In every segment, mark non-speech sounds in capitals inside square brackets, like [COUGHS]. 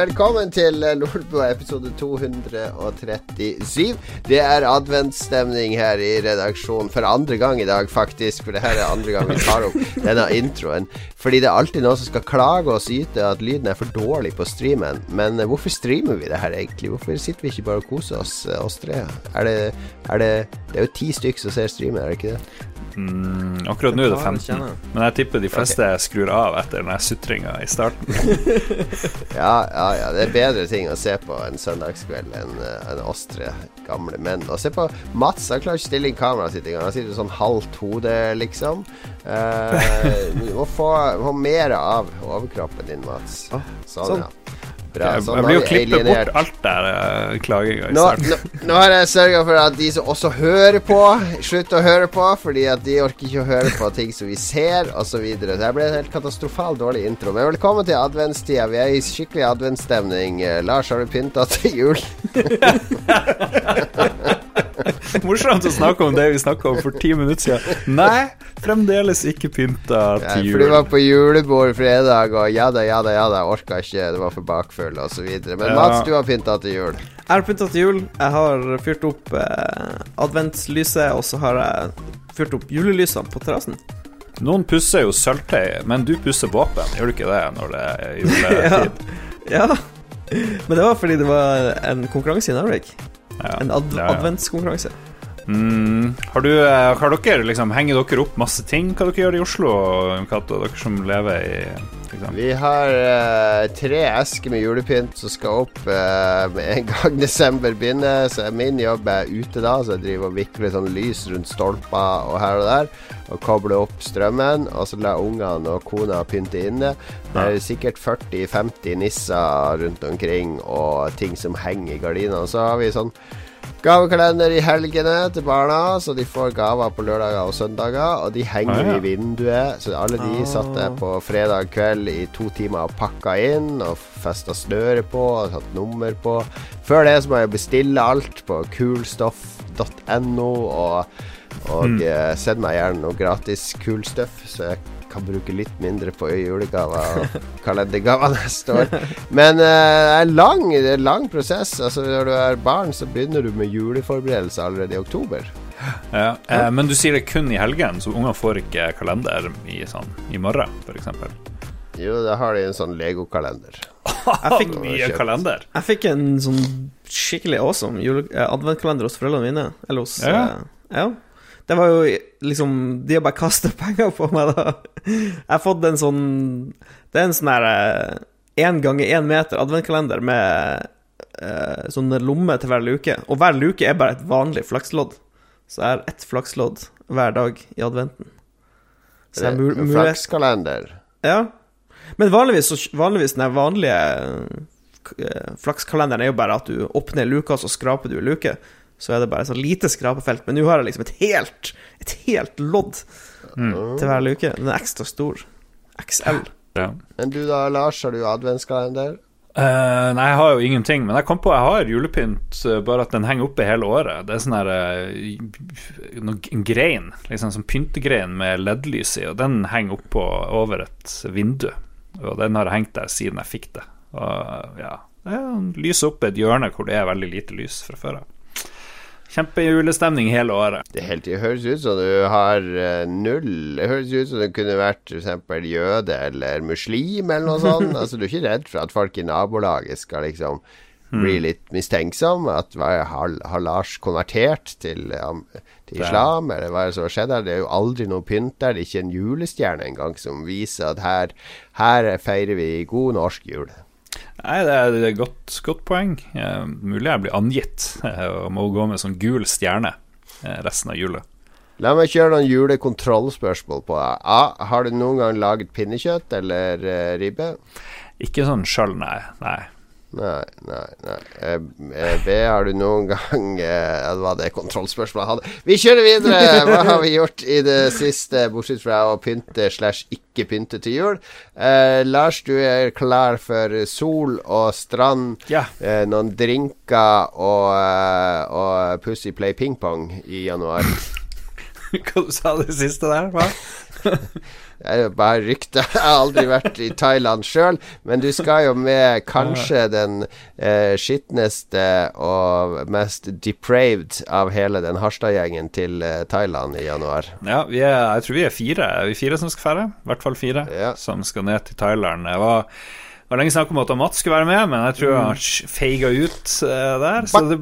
velkommen til Lolbua episode 237. Det er adventsstemning her i redaksjonen for andre gang i dag, faktisk. For det her er andre gang vi tar opp denne introen. Fordi det er alltid noen som skal klage og syte at lyden er for dårlig på streamen. Men hvorfor streamer vi det her egentlig? Hvorfor sitter vi ikke bare og koser oss, oss tre? Er det, er det, det er jo ti stykker som ser streamen, er det ikke det? Mm, akkurat nå er det 15, men jeg tipper de fleste okay. skrur av etter den sutringa i starten. [LAUGHS] ja, ja, ja. Det er bedre ting å se på en søndagskveld enn en oss tre gamle menn. Og se på Mats. Han klarer ikke stille inn kameraet sitt engang. Han sitter sånn halvt hode, liksom. Uh, [LAUGHS] du må få, få mer av overkroppen din, Mats. Sånn, sånn. ja. Bra, jeg, jeg blir jo klippet bort alt der uh, klaginga i nå, nå, nå, har jeg sørga for at de som også hører på, slutter å høre på, fordi at de orker ikke å høre på ting som vi ser, osv. Det ble en helt katastrofalt dårlig intro. Men velkommen til adventstida. Vi er i skikkelig adventsstemning. Uh, Lars, har du pynta til jul? [LAUGHS] [LAUGHS] [LAUGHS] Morsomt å snakke om det vi snakka om for ti minutter siden. Nei, fremdeles ikke pynta til jul. Ja, for du var på julebord fredag, og ja da, ja da, ja da, orka ikke, det var for bakfull, osv. Men ja. Mats, du har pynta til jul. Jeg har pynta til jul. Jeg har fyrt opp eh, adventslyset, og så har jeg fyrt opp julelysene på terrassen. Noen pusser jo sølvtøy, men du pusser våpen, gjør du ikke det når det er juletid? [LAUGHS] ja. ja. Men det var fordi det var en konkurranse i Narvik. Ja. En adv ja, adventskonkurranse. Mm. Har, du, eh, har, dere liksom Henger dere opp masse ting? Hva dere gjør i Oslo, Kato, dere som lever i liksom? Vi har uh, tre esker med julepynt som skal opp uh, med en gang desember begynner. Så min jobb er ute da, så jeg driver og vikler sånn lys rundt stolper og her og der. Og kobler opp strømmen, og så lar ungene og kona pynte inne. Det er sikkert 40-50 nisser rundt omkring og ting som henger i gardinene. Så har vi sånn gavekalender i helgene til barna, så de får gaver på lørdager og søndager. Og de henger ah, ja. i vinduet, så alle de ah. satt jeg på fredag kveld i to timer og pakka inn og festa snøret på og satt nummer på. Før det så må jeg bestille alt på kulstoff.no og, og mm. Send meg gjerne noe gratis kulstuff, så jeg kan bruke litt mindre på julegaver og [LAUGHS] kalendergaver neste år. Men uh, det er en lang, lang prosess. Altså Når du er barn, så begynner du med juleforberedelse allerede i oktober. Ja, eh, Men du sier det kun i helgen, så ungene får ikke kalender i, sånn, i morgen, f.eks.? Jo, da har de en sånn legokalender. [LAUGHS] jeg fikk mye kalender. Jeg fikk en sånn skikkelig awesome eh, adventkalender hos foreldrene mine. Eller hos ja. Eh, ja. Det var jo liksom De har bare kasta penger på meg, da. Jeg har fått en sånn Det er en sånn herre én ganger én meter adventkalender med eh, sånne lommer til hver luke. Og hver luke er bare et vanlig flakslodd. Så jeg har ett flakslodd hver dag i adventen. Så er en flakskalender? Ja. Men vanligvis, vanligvis den vanlige eh, flakskalenderen er jo bare at du åpner luka, så skraper du luke så er det bare så lite skrapefelt. Men nå har jeg liksom et helt, et helt lodd mm. til hver luke. Den er ekstra stor. XL. Ja. Men du da, Lars, har du adventskalender? Uh, nei, jeg har jo ingenting. Men jeg kom på jeg har julepynt, uh, bare at den henger oppe hele året. Det er sånn her uh, En grein, liksom sånn pyntegrein med LED-lys i, og den henger oppå over et vindu. Og den har hengt der siden jeg fikk det. Og ja, den lyser opp et hjørne hvor det er veldig lite lys fra før av. Kjempejulestemning hele året. Det, helt, det høres ut som du har uh, null Det høres ut som du kunne vært f.eks. jøde eller muslim eller noe sånt. [LAUGHS] altså, du er ikke redd for at folk i nabolaget skal liksom mm. bli litt mistenksomme? At har, har Lars konvertert til, um, til islam, eller hva er det som har skjedd her? Det er jo aldri noe pynt der. Det er ikke en julestjerne engang som viser at her, her feirer vi god norsk jul. Nei, det er et godt, godt poeng. Eh, mulig jeg blir angitt eh, og må gå med sånn gul stjerne eh, resten av jula. La meg kjøre noen julekontrollspørsmål på deg. Ah, Har du noen gang laget pinnekjøtt eller uh, ribbe? Ikke sånn sjøl, nei. nei. Nei, nei, nei. Eh, eh, B, har du noen gang eh, Det var det kontrollspørsmålet jeg hadde. Vi kjører videre! Hva har vi gjort i det siste, bortsett fra å pynte slash ikke pynte til jul? Eh, Lars, du er klar for sol og strand, ja. eh, noen drinker og, eh, og Pussy Play Ping Pong i januar. [LAUGHS] Hva du sa du siste der? Hva? [LAUGHS] Det er jo bare rykte. Jeg har aldri vært i Thailand sjøl, men du skal jo med kanskje den eh, skitneste og mest depraved av hele den Harstad-gjengen til eh, Thailand i januar. Ja, vi er, jeg tror vi er fire. Vi er fire som skal ferde. I hvert fall fire Ja. som skal ned til Thailand. Jeg var, det var lenge snakk om at Mats skulle være med, men jeg tror han feiga ut uh, der. Så det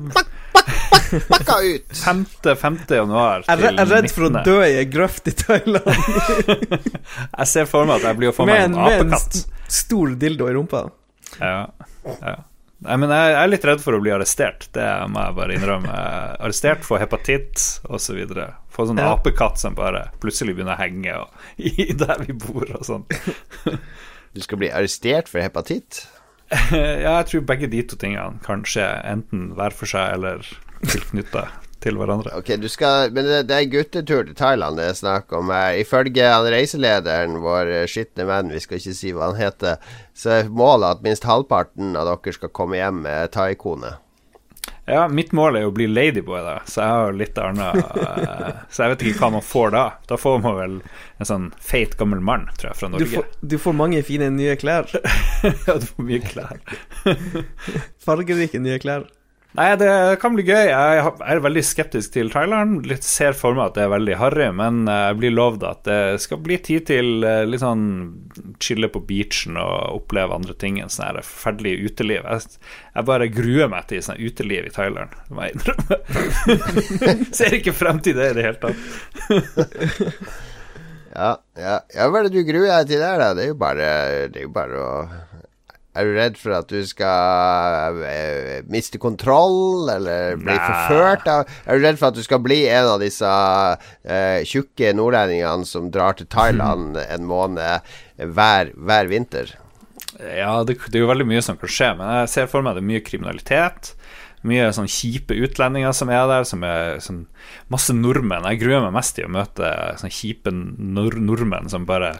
Bakka ut! [LAUGHS] 5. 5. januar til 19. jeg er redd for å dø i ei grøft i Thailand [LAUGHS] Jeg ser for meg at jeg blir å få meg en, apekatt. med en st stor dildo i rumpa. Ja, ja. Nei, men jeg jeg er litt redd for å bli arrestert. Det må jeg bare innrømme. Arrestert få hepatitt osv. Få sånn Ja. apekatt som bare plutselig begynner å henge og, [LAUGHS] i der vi bor og sånn. Du skal bli arrestert for hepatitt? [LAUGHS] Ja, jeg tror begge de to tingene kan skje, enten hver for seg eller tilknytta til hverandre. Ok, du skal Men det, det er guttetur til Thailand det er snakk om her. Ifølge han reiselederen, vår eh, skitne venn, vi skal ikke si hva han heter, så er målet at minst halvparten av dere skal komme hjem med thaikone. Ja, mitt mål er jo å bli ladyboy, da, så jeg har jo litt annet eh, Så jeg vet ikke hva man får da. Da får man vel en sånn feit, gammel mann, tror jeg, fra Du Norge. får, du får mange fine nye klær. [LAUGHS] ja, du får mye klær. [LAUGHS] Fargerike nye klær. Nei, det kan bli gøy. Jeg er veldig skeptisk til traileren. Litt ser for meg at det er veldig harry, men jeg blir lovd at det skal bli tid til eh, litt sånn chille på beachen og oppleve andre ting enn sånn forferdelig uteliv. Jeg, jeg bare gruer meg til sånn uteliv i traileren, det må jeg innrømme. [LAUGHS] ser ikke frem til det i det hele tatt. [LAUGHS] Ja, ja. ja hva er det du gruer deg til der, da? Det er jo bare, det er jo bare å Er du redd for at du skal uh, miste kontroll, eller bli Nei. forført? Av, er du redd for at du skal bli en av disse uh, tjukke nordlendingene som drar til Thailand [LAUGHS] en måned hver, hver vinter? Ja, det, det er jo veldig mye som kan skje, men jeg ser for meg det er mye kriminalitet. Mye sånn kjipe utlendinger som er der, som er sånn masse nordmenn. Jeg gruer meg mest til å møte sånne kjipe nord nordmenn som bare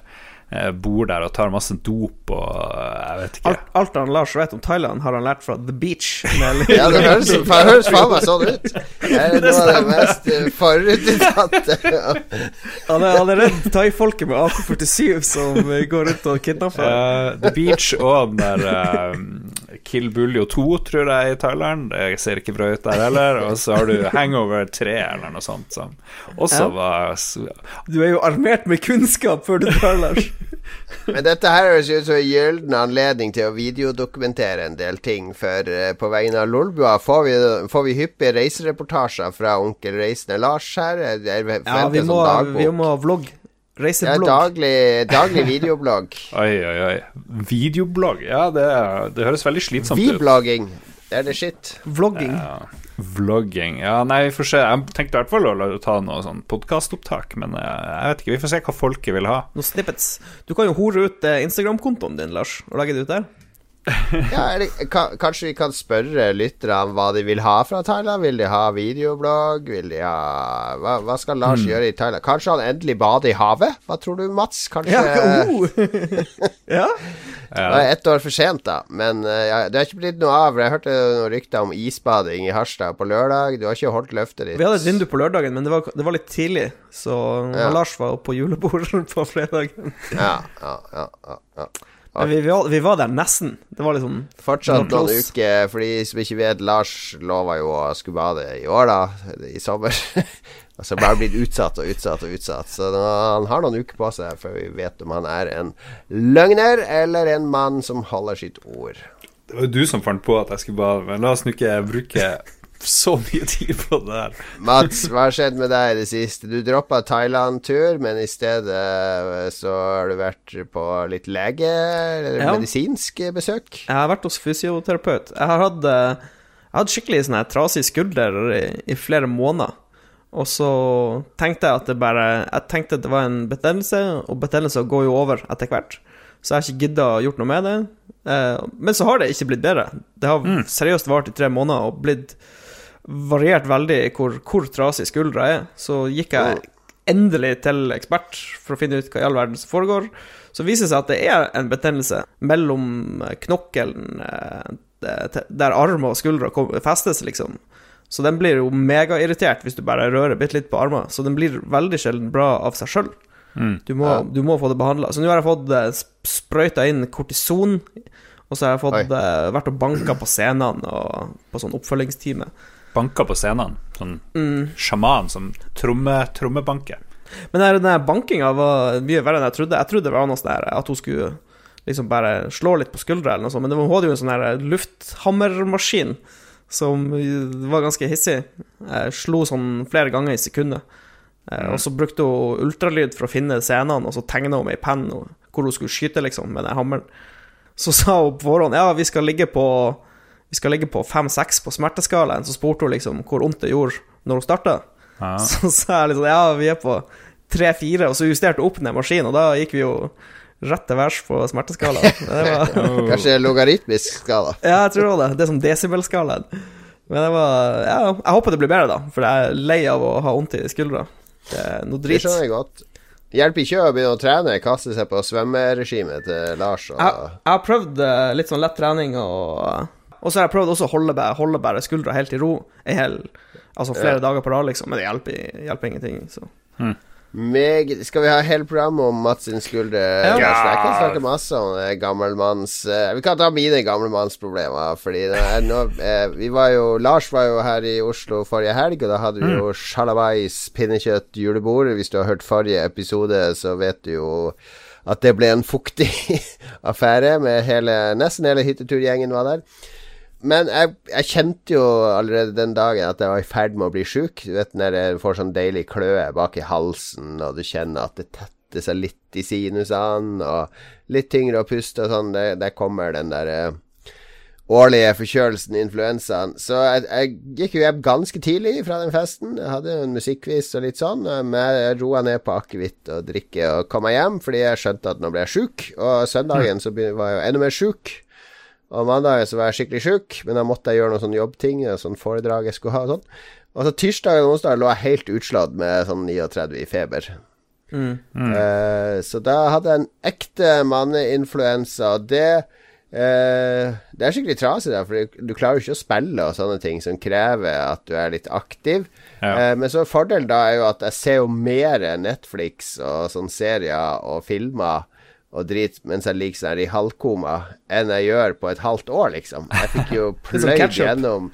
bor der og tar masse dop og eh, jeg vet ikke. Alt, alt han Lars vet om Thailand, har han lært fra The Beach. [LAUGHS] Ja, det høres, det høres faen meg sånn ut. Det er noe av det mest eh, forutinntatte. Han han er redd thaifolket med AK-47 som eh, går rundt og kidnapper. Uh, The Beach og den der eh, Kill Buljo 2, tror jeg, i Thailand. Det ser ikke bra ut der heller. Og så har du Hangover 3 eller noe sånt, som også Ja. var Du er jo armert med kunnskap før du drar, Lars. [LAUGHS] Men dette her høres ut som en gyllen anledning til å videodokumentere en del ting. For eh, på vegne av Lolbua får vi, får vi hyppige reisereportasjer fra onkel Reisende Lars her. Ja, vi må, sånn vi må Ja, Reiseblogg. daglig, daglig videoblogg. [LAUGHS] Oi, oi, oi. Videoblogg. Ja, det, det høres veldig slitsomt ut. Vlogging. Det er det shit. Vlogging. Ja, vlogging Ja, nei, vi får se. Jeg tenkte i hvert fall å la- ta noe sånn podkastopptak, men eh, jeg vet ikke. Vi får se hva folket vil ha. Noen snippets. Du kan jo hore ut eh, Instagram-kontoen din, Lars, og legge det ut der. [LAUGHS] Ja, eller, ka, kanskje vi kan spørre lytterne hva de vil ha fra Thailand? Vil de ha videoblogg? Vil de ha Hva, hva skal Lars mm. gjøre i Thailand? Kanskje han endelig bader i havet? Hva tror du, Mats? Kanskje Ja, oh. [LAUGHS] ja. Det er ett år for sent, da. Men eh, ja, det har ikke blitt noe av. Jeg hørte noen rykter om isbading i Harstad på lørdag. Du har ikke holdt løftet ditt. Vi hadde et vindu på lørdagen, men det var, det var litt tidlig, så Ja. Lars var på julebord [LAUGHS] på fredagen. Ja, ja, ja, ja, vi, vi, var, vi var der nesten. Det var liksom Fortsatt noen uker. For de som ikke vet, Lars lova jo å skulle bade i år, da. I sommer. [LAUGHS] Og så bare blitt utsatt og utsatt og utsatt. Så han har noen uker på seg før vi vet om han er en løgner eller en mann som holder sitt ord. Det var jo du som fant på at jeg skulle bade, men la oss nå ikke bruke så mye tid på det der. Mats, hva har skjedd med deg i det siste? Du droppa Thailand-tur, men i stedet eh, så har du vært på litt lege- eller Ja. medisinsk besøk. Jeg har vært hos fysioterapeut. Jeg har hatt, eh, jeg har hatt skikkelig sånn her trasig skulder i, i flere måneder. Og så tenkte jeg at det bare Jeg tenkte at det var en betennelse, og betennelser går jo over etter hvert. Så jeg har ikke gidda å gjort noe med det. Eh, men så har det ikke blitt bedre. Det har seriøst vart i tre måneder og blitt variert veldig hvor, hvor trasig skuldra er. Så gikk jeg endelig til ekspert for å finne ut hva i all verden som foregår. Så viser det seg at det er en betennelse mellom knokkelen eh, der arm og skuldre festes, liksom. Så den blir jo megairritert hvis du bare rører bitte litt på armen. Så den blir veldig sjelden bra av seg sjøl. Mm. Du, du må få det behandla. Så nå har jeg fått eh, sprøyta inn kortison, og så har jeg fått eh, vært og banka på scenene og på sånn oppfølgingstime. Banker på scenene. Sånn Mm. sjaman som tromme, trommebanker. Men den der bankinga var mye verre enn jeg trodde. Jeg trodde det var noe sånn at hun skulle liksom bare slå litt på skuldra eller noe sånt, men det var, hun hadde jo en sånn der lufthammermaskin som var ganske hissig. Jeg slo sånn flere ganger i sekundet. Mm. Og så brukte hun ultralyd for å finne scenene, og så tegna hun med ei penn hvor hun skulle skyte, liksom, med den hammeren. Så sa hun på forhånd ja, vi skal ligge på Vi skal ligge på fem-seks på smerteskalaen. Så spurte hun liksom hvor vondt det gjorde når hun starta. Ja. [LAUGHS] Så sa jeg liksom ja, vi er på tre-fire, og så justerte hun opp ned maskinen, og da gikk vi jo rett til værs på smerteskalaen. [LAUGHS] Det var, [LAUGHS] Kanskje logaritmisk skala. ja, jeg tror det det. Det er som desibelskalaen. Men det var Ja, jeg håper det blir bedre, da, for jeg er lei av å ha vondt i skuldra. Det er noe Det skjønner jeg godt. Hjelper ikke å begynne å trene, kaste seg på svømmeregimet til Lars. Og, Jeg, jeg har prøvd eh, litt sånn lett trening, og Og så har jeg prøvd også å holde, holde bare skuldra helt i ro hel Altså flere dager på rad, liksom. Men det hjelper, hjelper ingenting, så Meg, skal vi ha hele programmet om Mats sin skulder? Ja. Jeg kan snakke masse om gammelmanns eh, Vi kan ta mine gamlemannsproblemer, Fordi det er nå, eh, vi var jo Lars var jo her i Oslo forrige helg, og da hadde vi jo sjalabais pinnekjøtt julebord. Hvis du har hørt forrige episode, så vet du jo at det ble en fuktig [LAUGHS] affære med hele Nesten hele hytteturgjengen var der. Men jeg, jeg kjente jo allerede den dagen at jeg var i ferd med å bli sjuk. Du vet når jeg får sånn deilig kløe bak i halsen, og du kjenner at det tetter seg litt i sinusene, og litt tyngre å puste og sånn. Der, Der kommer den der eh, årlige forkjølelsen, influensaen. Så jeg, jeg gikk jo hjem ganske tidlig fra den festen. Jeg hadde en musikkquiz og litt sånn, eh, men jeg roa ned på akevitt og drikke og kom meg hjem, fordi jeg skjønte at nå ble jeg sjuk. Og søndagen så var jeg jo enda mer sjuk. Og mandag så var jeg skikkelig sjuk, men da måtte jeg gjøre noen sånne jobbting, og sånn foredrag jeg skulle ha og sånn. Og så tirsdag og onsdag lå jeg helt utslått med sånn 39 i feber. Eh, så da hadde jeg en ekte manneinfluensa, og det eh, Det er skikkelig trasig, da, for du klarer jo ikke å spille og sånne ting som krever at du er litt aktiv. Ja. Eh, men så fordelen da er jo at jeg ser jo mer Netflix og sånne serier og filmer og drit mens jeg ligger sånn i halvkoma, enn jeg gjør på et halvt år, liksom. Jeg fikk jo [LAUGHS] er pløyd gjennom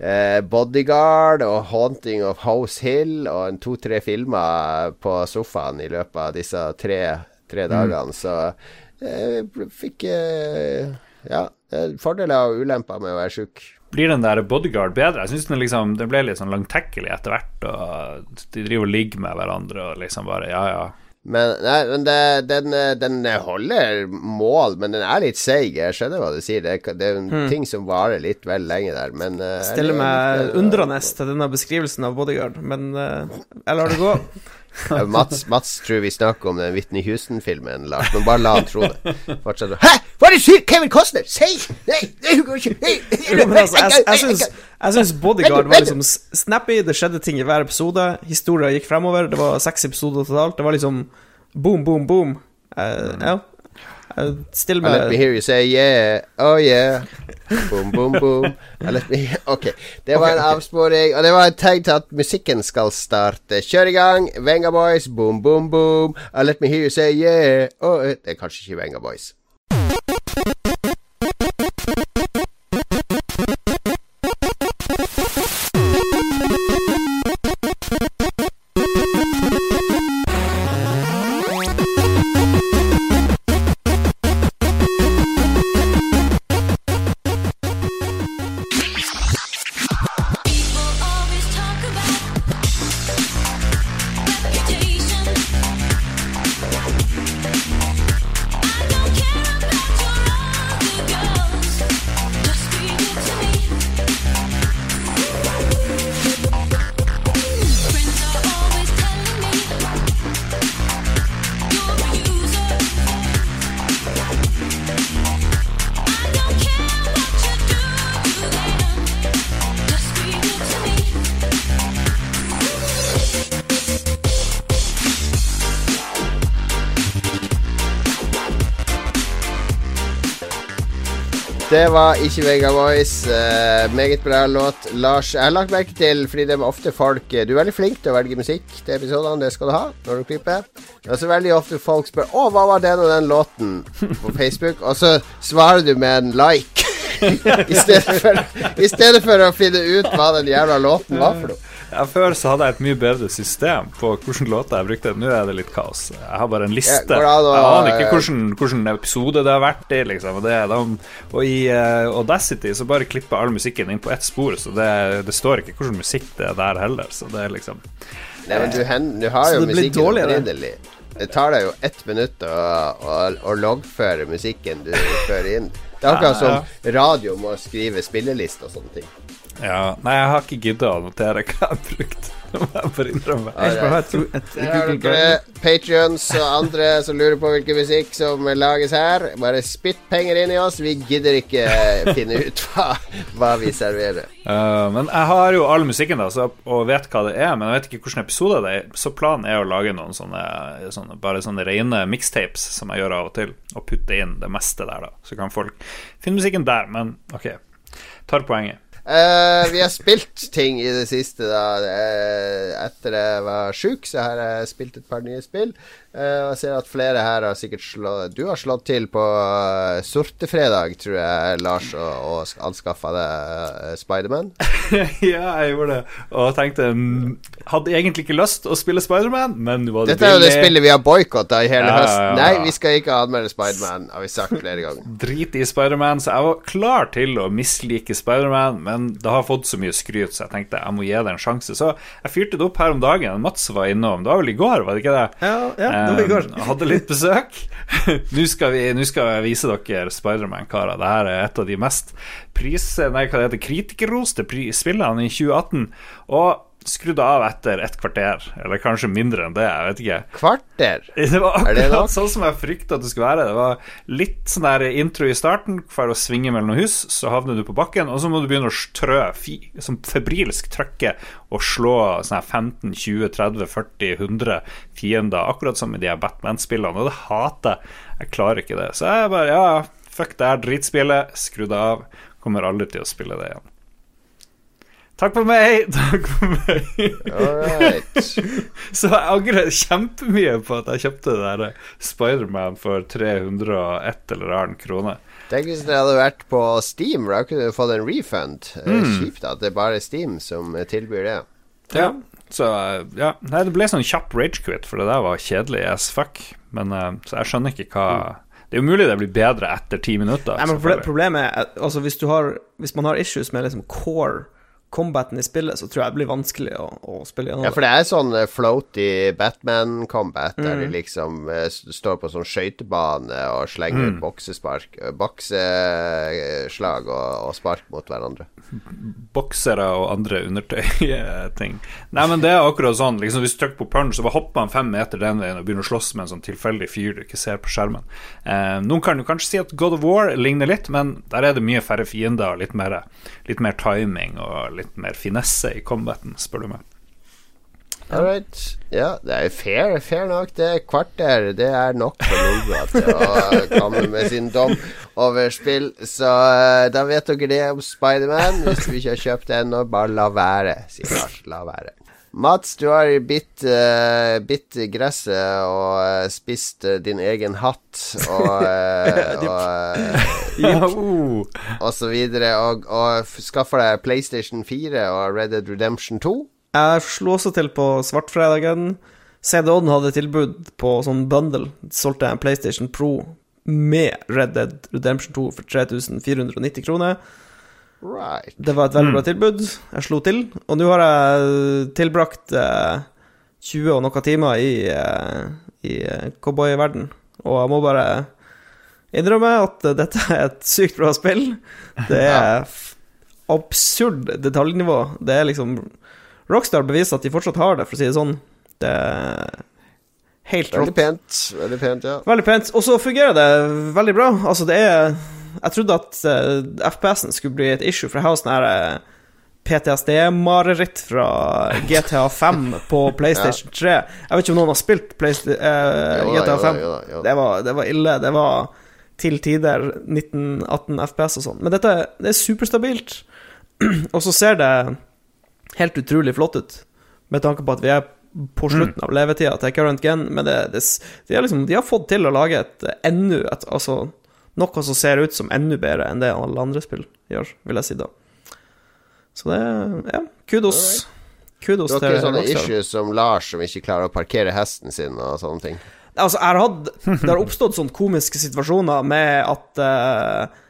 eh, Bodyguard og Haunting of House Hill og en to-tre filmer på sofaen i løpet av disse tre, tre Mm. dagene, så jeg fikk eh, Ja, er fordeler og ulemper med å være sjuk. Blir den der bodyguard bedre? Jeg syns den, liksom, den ble litt sånn langtekkelig etter hvert. Og de driver og ligger med hverandre og liksom bare Ja, ja. Men, nei, men det, den, eh, den holder mål, men den er litt seig. Jeg skjønner hva du sier. Det, det er en ting som varer litt vel lenge der, men eh, Stiller meg undrende til denne beskrivelsen av bodyguard, men uh, jeg lar det gå. [LAUGHS] [LAUGHS] Mats, Mats tror vi snakker om den Whitney Houston-filmen, Lars, men bare la han tro det. Fortsett. Hæ?! Hva er det sykt? Kevin Costner! Si! Nei, det går ikke! Altså, jeg, jeg, syns, Bodyguard var liksom snappy, det skjedde ting i hver episode. Historia gikk fremover. Det var seks episoder totalt. Det var liksom boom, boom, boom. Eh, ja. Jeg stiller I let me hear you say yeah, oh yeah. Boom, boom, boom. I let me Ok, det var en avsporing, og det var et tegn til at musikken skal starte. Kjør i gang. Venga Boys, boom, boom, boom. I let me hear you say yeah. Oh, eh, det er kanskje ikke Venga Boys. Det var ikke Vega Voice. eh, meget bra låt. Lars, jeg har lagt merke til, fordi det er ofte folk Du er veldig flink til å velge musikk til episodene, det skal du ha når du klipper. Det er også veldig ofte folk spør 'Å, hva var den og den låten?' på Facebook, og så svarer du med en like. [LAUGHS] I stedet, for, I stedet for å finne ut hva den jævla låten var for noe. Ja, før så hadde jeg et mye bedre system på hvilke låter jeg brukte. Nå er det litt kaos. Jeg har bare en liste. Ja, da, da, Jeg aner ikke hvilken, hvilken episode det har vært i, liksom. Og, det, de, og i uh, Audacity så bare klipper all musikken inn på ett spor, så det, det står ikke hvilken musikk det er der heller. Så det er liksom Nei, men du, hen, du har jo musikken opprinnelig. Det tar deg jo ett minutt å, å, å loggføre musikken du [LAUGHS] fører inn. Det er akkurat Ja, som radio må skrive spilleliste og sånne ting. Ja, nei, jeg har ikke gidda å notere hva jeg har brukt. Dere Patrions og andre som lurer på hvilken musikk som lages her. Bare spytt penger inn i oss. Vi gidder ikke finne ut hva, hva vi serverer. Uh, men jeg har jo all musikken da så, og vet hva det er, men jeg vet ikke hvilken episode det er. Så planen er å lage noen sånne, sånne bare sånne rene mixtapes som jeg gjør av og til, og putte inn det meste der, da. Så kan folk finne musikken der, men ok. Tar poenget. Eh, vi har spilt ting i det siste, da. Uh, etter jeg var sjuk, så har jeg spilt et par nye spill. Eh, jeg ser at flere her har sikkert slått Du har slått til på uh, Sortefredag, tror jeg, Lars, og, og anskaffa deg uh, Spiderman. [LAUGHS] ja, jeg gjorde det, og tenkte mm, Hadde egentlig ikke lyst å spille Spiderman, men nå var det Dette er jo det spillet vi har boikotta i hele Ja, ja, høsten. Nei, vi skal ikke anmelde Spiderman, har vi sagt flere ganger. [LAUGHS] Drit i Spiderman, så jeg var klar til å mislike Spiderman, men det har fått så mye skryt, så jeg tenkte jeg må gi det en sjanse. Så jeg fyrte det opp her om dagen. Mats var innom. Det var vel i går, var det ikke det? Ja, ja, det. Eh, hadde litt besøk. [LAUGHS] Nå skal, vi, nå skal jeg vise dere Spiderman-karer. Det her er et av de mest pris... Nei, hva det heter kritikerroste pri- spillene i 2018. Og skrudde av etter et kvarter, eller kanskje mindre enn det, jeg vet ikke. Kvarter. [LAUGHS] Det var det akkurat sånn som jeg frykta det skulle være. Det var litt sånn der intro i starten, for å svinge mellom noen hus, så havner du på bakken, og så må du begynne å trø, som febrilsk trykke, og slå sånn her 15, 20, 30, 40, 100 fiender, akkurat som i de Batman-spillene, og det hater jeg. Jeg klarer ikke det. Så jeg bare, ja, fuck det her dritspillet, skru det av, kommer aldri til å spille det igjen. Takk for meg! [LAUGHS] Takk for meg. Right. [LAUGHS] Så jeg angrer kjempemye på at jeg kjøpte det der Spiderman for 301 eller annen krone. Tenk hvis det hadde vært på Steam, da kunne du fått en refund. Mm. Kjipt at det er bare Steam som eh, tilbyr det. Ja. Så ja, nei, det ble sånn kjapp ragequit, for det der var kjedelig as fuck. Men eh, Så jeg skjønner ikke hva Det er jo mulig det blir bedre etter ti minutter. Nei, men. Problemet er at, altså, hvis, du har, hvis man har issues med liksom core combaten i spillet, så tror jeg det blir vanskelig å, å spille gjennom Ja, for det er sånn eh, floaty Batman-combat, der Mm. de liksom eh, står på sånn skøytebane og slenger Mm. boksespark eh, Bokseslag og, og spark mot hverandre. boksere og andre undertøy-ting. Nei, men det er akkurat sånn. Liksom, hvis du trykker på punch, så bare hopper han fem meter den veien og begynner å slåss med en sånn tilfeldig fyr du ikke ser på skjermen. Eh, noen kan jo kanskje si at God of War ligner litt, men der er det mye færre fiender og litt mer, litt mer timing og litt mer finesse i combaten, spør du meg. All right. Ja, det er fair, fair nok. Det er kvarter. Det er nok for Lolbua til å komme med sin dom over spill. Så eh, da vet dere det om Spiderman. Hvis du ikke har kjøpt det ennå, bare la være, sier Lars. La være. Mats, du har bitt, uh, bitt gresset og uh, spist uh, din egen hatt og, [LAUGHS] og, [LAUGHS] Oh. og så videre. Og, og skaffa deg PlayStation 4 og Red Dead Redemption 2. Jeg slo også til på svartfredagen. CD-Odden hadde tilbud på sånn bundle. De solgte en PlayStation Pro med Red Dead Redemption 2 for 3490 kroner. Right. Det var et veldig bra tilbud. Jeg slo til. Og nå har jeg tilbrakt eh, 20 og noen timer i, eh, i eh, cowboyverden. Og jeg må bare innrømme at dette er et sykt bra spill. Det er absurd detaljnivå. Det er liksom Rockstar beviser at de fortsatt har det, for å si det sånn. Det er helt Veldig pent. Veldig pent, ja. Veldig pent. Og så fungerer det veldig bra. Altså, det er Jeg trodde at uh, FPS-en skulle bli et issue, for jeg har sånn her uh, PTSD-mareritt fra [LAUGHS] GTA 5 på PlayStation 3. Jeg vet ikke om noen har spilt Playsta uh, Jo GTA5. jo da, jo da. Det, var, det var ille. Det var til tider 19-18 FPS og sånn. Men dette det er superstabilt, [CLEARS THROAT] og så ser det helt utrolig flott ut, med tanke på at vi er på slutten av levetida til Current Gen, men det, det, de, liksom, de har fått til å lage et enda et, Altså noe som ser ut som enda bedre enn det alle andre spill gjør, vil jeg si da. Så det Ja, kudos. Kudos Du Det er ikke sånne issues som Lars, som ikke klarer å parkere hesten sin og sånne ting. Altså, jeg har hatt Det har oppstått sånne komiske situasjoner med at uh,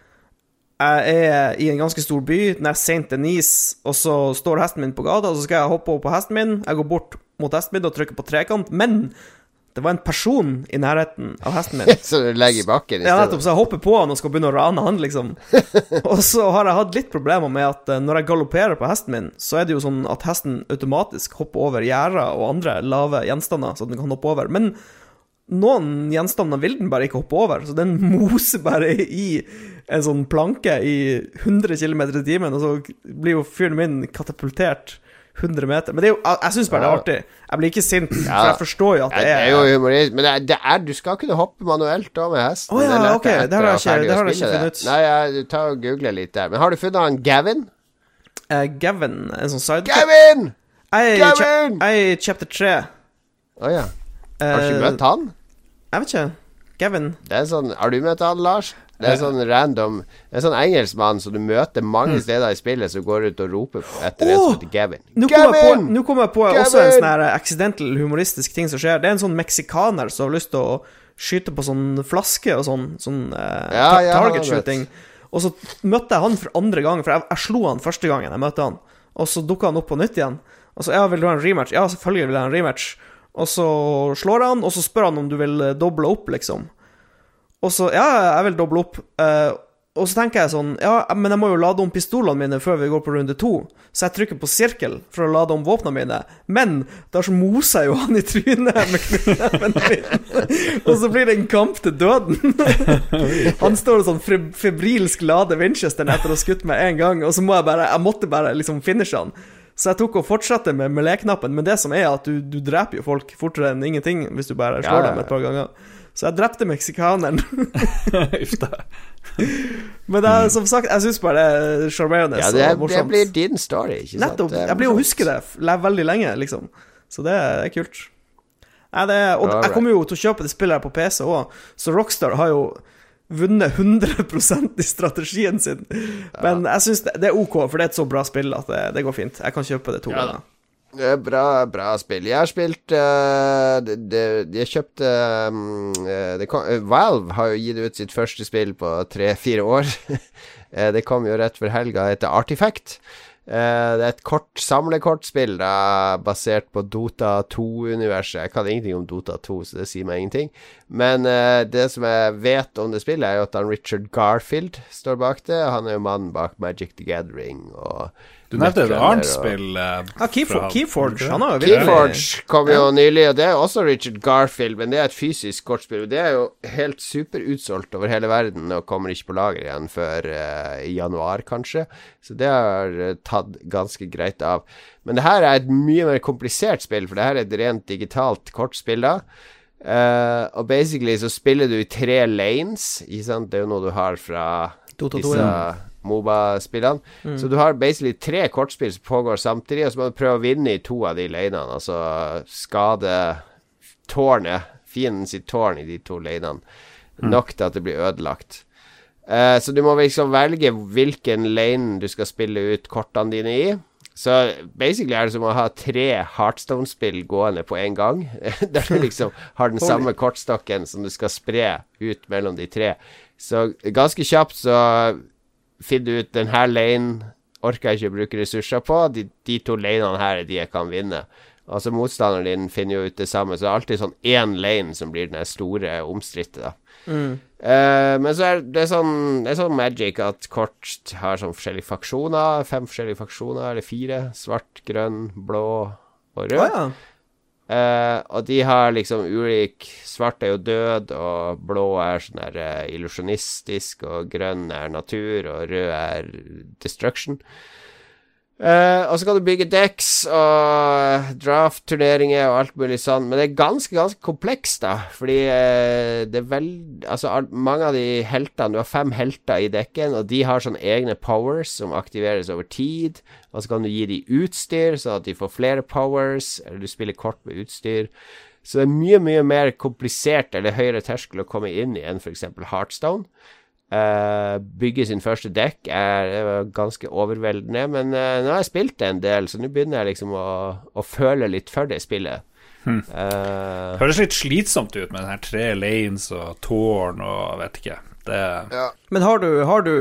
jeg er i en ganske stor by, nær er Saint Denise, og så står hesten min på gata, og så skal jeg hoppe over på hesten min. Jeg går bort mot hesten min og trykker på trekant, men det var en person i nærheten av hesten min. [LAUGHS] Så du legger i bakken i Ja, stedet. nettopp, så jeg hopper på han og skal begynne å rane han, liksom. [LAUGHS] Og så har jeg hatt litt problemer med at eh, når jeg galopperer på hesten min, så er det jo sånn at hesten automatisk hopper over gjerder og andre lave gjenstander, så den kan hoppe over. Men noen gjenstander vil den bare ikke hoppe over, så den [LAUGHS] moser bare i en sånn planke i 100 km i timen, og så blir jo fyren min katapultert 100 meter. Men det er jo, jeg, syns bare det er artig. Jeg blir ikke sint, for jeg forstår jo at Ja, det det er er jo humorist, men det er, det er, du skal kunne hoppe manuelt da med hesten. Oh, ja, ok, det har jeg ikke- det har jeg ikke funnet ut. Nei, jeg tar og googler litt der. Men har du funnet han Gavin? Uh, Gavin, en sånn side Gavin! Jeg er i er chapter 3. Å ja. Har du ikke Eh, møtt han? Jeg vet ikke. Gavin. Det er sånn, har du møtt han, Lars? Det er sånn random er sånn engelskmann som du møter mange steder i spillet, som går ut og roper etter en Åh! som heter Gavin. Nå kom, jeg på, nå kom jeg på også en sånn accidental humoristisk ting som skjer. Det er en sånn meksikaner som har lyst til å skyte på sånn flaske og sånn, sånn eh, Ja, ja, target shooting. Og så møtte jeg han for andre gang, for jeg, jeg slo han første gangen jeg møtte han. Og så dukka han opp på nytt igjen. Og så ja, vil du ha en rematch? Ja, selvfølgelig vil jeg ha en rematch. Og så slår han, og så spør han om du vil eh, doble opp, liksom. Og så Ja, jeg vil doble opp. Uh, og så tenker jeg sånn Ja, men jeg må jo lade om pistolene mine før vi går på runde to. Så jeg trykker på sirkel for å lade om våpnene mine. Men da så moser jeg jo han i trynet med knyttneven og så blir det en kamp til døden. [LAUGHS] han står og sånn febrilsk lader Winchesteren etter å ha skutt meg én gang, og så må jeg bare Jeg måtte bare liksom finishe han. Så jeg tok og fortsatte med melee-knappen, men det som er at du, du dreper jo folk fortere enn ingenting hvis du bare slår Ja, ja, dem et par ganger. Så jeg drepte meksikaneren. [LAUGHS] Uff da. Men det er, som sagt, jeg syns bare det er sjarmerende Ja, det, morsomt. det blir din story, ikke sant? Nettopp. Er Jeg blir jo å huske det veldig lenge, liksom. Så det er kult. Nei, det er, og jeg kommer jo til å kjøpe det spillet her på PC òg, så Rockstar har jo vunnet 100% i strategien sin. Men jeg syns det, det er OK, for det er et så bra spill at det, det går fint. Jeg kan kjøpe det to Ja ganger. Det bra, bra spill. Jeg har spilt uh, det, det, Jeg kjøpte um, eh, det kom, eh, Valve har jo gitt ut sitt første spill på tre-fire år. [LAUGHS] Det kom jo rett før helga. Det heter Artifact. Uh, det er et kort samlekortspill da, basert på Dota 2-universet. Jeg kan ingenting om Dota 2, så det sier meg ingenting. Men uh, det som jeg vet om det spillet, er jo at han Richard Garfield står bak det. Han er jo mannen bak Magic the Gathering og Du nevnte et annet spill. eh, Ja, Keyfor fra- Keyforge, han har jo Keyforge kom jo nylig, og det er også Richard Garfield, men det er et fysisk kortspill. Det er jo helt superutsolgt over hele verden og kommer ikke på lager igjen før uh, i januar, kanskje. Så det har uh, tatt ganske greit av. Men det her er et mye mer komplisert spill, for det her er et rent digitalt kortspill, da. Uh, og basically så spiller du i tre lanes, ikke sant. Det er jo noe du har fra Dota 2, disse Moba-spillene. Så du har basically tre kortspill som pågår samtidig, og så må du prøve å vinne i to av de lanene. Altså skade tårnet, fienden sitt tårn i de to lanene, nok til at det blir ødelagt. Eh, så du må liksom velge hvilken lane du skal spille ut kortene dine i. Så basically er det som å ha tre Heartstone-spill gående på en gang. [LAUGHS] Der du liksom har den [LAUGHS] samme kortstokken som du skal spre ut mellom de tre. Så ganske kjapt så finner ut den her lane orker jeg ikke bruke ressurser på. De, de to lanene her er de jeg kan vinne. Altså Motstanderen din finner jo ut det samme, så det er alltid sånn én lane som blir den store omstridte. da. Uh, men så er det sånn Det er sånn magic at kort har sånn forskjellige faksjoner. Fem forskjellige faksjoner, eller fire. Svart, grønn, blå og rød. Oh, ja. Eh, og de har liksom ulik Svart er jo død, og blå er sånn der uh, illusjonistisk, og grønn er natur, og rød er destruction. Eh, og så kan du bygge decks og uh, draft-turneringer og alt mulig sånn, men det er ganske, ganske komplekst, da. Fordi uh, det er veldig Altså, mange av de heltene Du har fem helter i dekken, og de har sånne egne powers som aktiveres over tid. Og så kan du gi dem utstyr, sånn at de får flere powers, eller du spiller kort med utstyr. Så det er mye, mye mer komplisert eller høyere terskel å komme inn i enn f.eks. Heartstone. Uh, bygge sin første dekk er, er ganske overveldende, men uh, nå har jeg spilt det en del, så nå begynner jeg liksom å, å føle litt for det spillet. Eh, Høres litt slitsomt ut med den her tre lanes og tårn og vet ikke. Det ja. Men har du, har du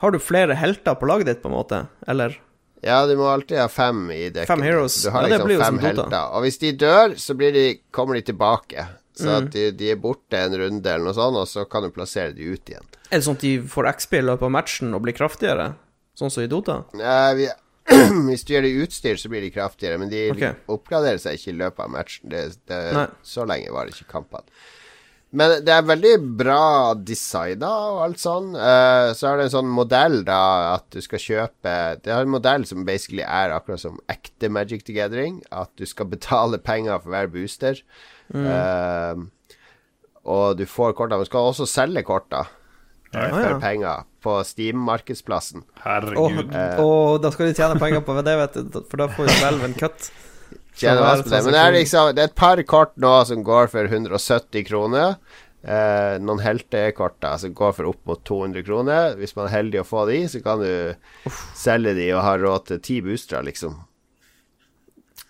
Har du flere helter på laget ditt, på en måte? Eller? ja, du må alltid ha fem i dekket. Fem heroes. Du har Ja, liksom blir fem helter. Og hvis de dør, så blir de, kommer de tilbake. Så Mm. at de, de er borte en runde eller noe sånt, og så kan du plassere de ut igjen. Er det sånn at de får XP i løpet av matchen og blir kraftigere? Sånn som i Dota? Nei, vi, [CLEARS THROAT] hvis du gjør det i utstyr, så blir de kraftigere, men de okay. oppgraderer seg ikke i løpet av matchen. Det, det, så lenge var det ikke kampene. Men det er veldig bra designa og alt sånn. Uh, så er det en sånn modell, da, at du skal kjøpe Det er en modell som basically er akkurat som ekte Magic the Gathering. At du skal betale penger for hver booster. Eh, og du får kortene. men du skal også selge korta eh, for penger på Steam-markedsplassen. Herregud. og da skal de tjene penger på det, vet du, for da får jo Valve en cut. [LAUGHS] Tjener det. Men det er liksom Det er et par kort nå som går for 170 kroner. Eh, noen heltekorter som går for opp mot 200 kroner. Hvis man er heldig å få de, så kan du selge de og ha råd til ti boostere, liksom.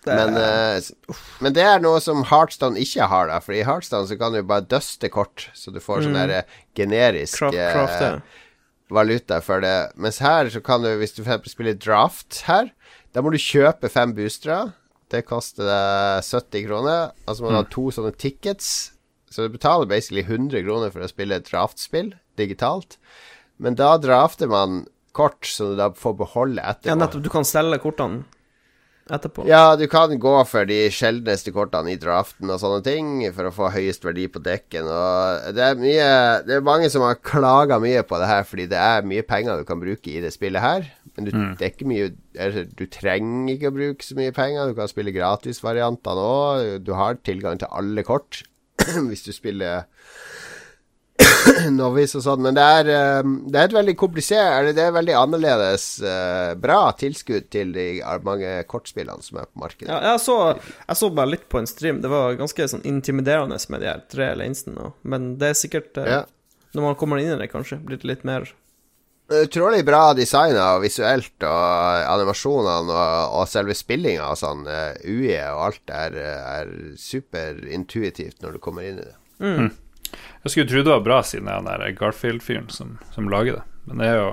Men, uh, men det er noe som Heartstone ikke har, da. For i Heartstone så kan du bare døste kort, så du får sånn der generisk Craft, eh, craft, ja. valuta for det. Mens her så kan du, hvis du for spiller draft her, da må du kjøpe fem boostere. Det koster deg 70 kroner. Altså må du ha to sånne tickets. Så du betaler basically 100 kroner for å spille et draftspill digitalt. Men da drafter man kort som du da får beholde etterpå. Ja, nettopp. Du kan selge kortene etterpå. Ja, du kan gå for de sjeldneste kortene i draften og sånne ting for å få høyest verdi på dekken. Og det er mye Det er mange som har klaga mye på det her, fordi det er mye penger du kan bruke i det spillet her. Men du, det er ikke mye altså, Du trenger ikke å bruke så mye penger. Du kan spille gratisvariantene òg. Du har tilgang til alle kort [CLEARS THROAT] hvis du spiller [COUGHS] Novice og sånn, men det er, eh, det er et veldig komplisert Eller det er veldig annerledes eh, bra tilskudd til de mange kortspillene som er på markedet. Ja, jeg, så, jeg så bare litt på en stream. Det var ganske sånn intimiderende med de her tre lanesene. Men det er sikkert eh, Ja. Når man kommer inn i det, kanskje, blir det litt mer Utrolig bra designa og visuelt, og animasjonene og, og selve spillinga og sånn. Uh, UE og alt er, er superintuitivt når du kommer inn i det. Jeg skulle tro det var bra siden det er han der Garfield-fyren som, som lager det. Men det er jo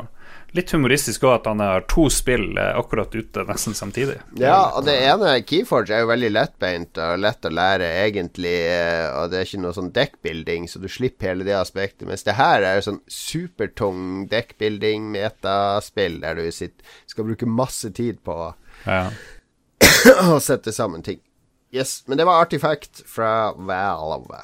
litt humoristisk òg at han har to spill eh, akkurat ute nesten samtidig. Ja, og det ene, Keyforge, er jo veldig lettbeint og lett å lære, egentlig. eh, Og det er ikke noe sånn deckbuilding, så du slipper hele det aspektet. Mens det her er jo sånn supertung deckbuilding, metaspill, der du sitter, skal bruke masse tid på å Ja. [COUGHS] å sette sammen ting. Yes, men det var Artifact fra Valve.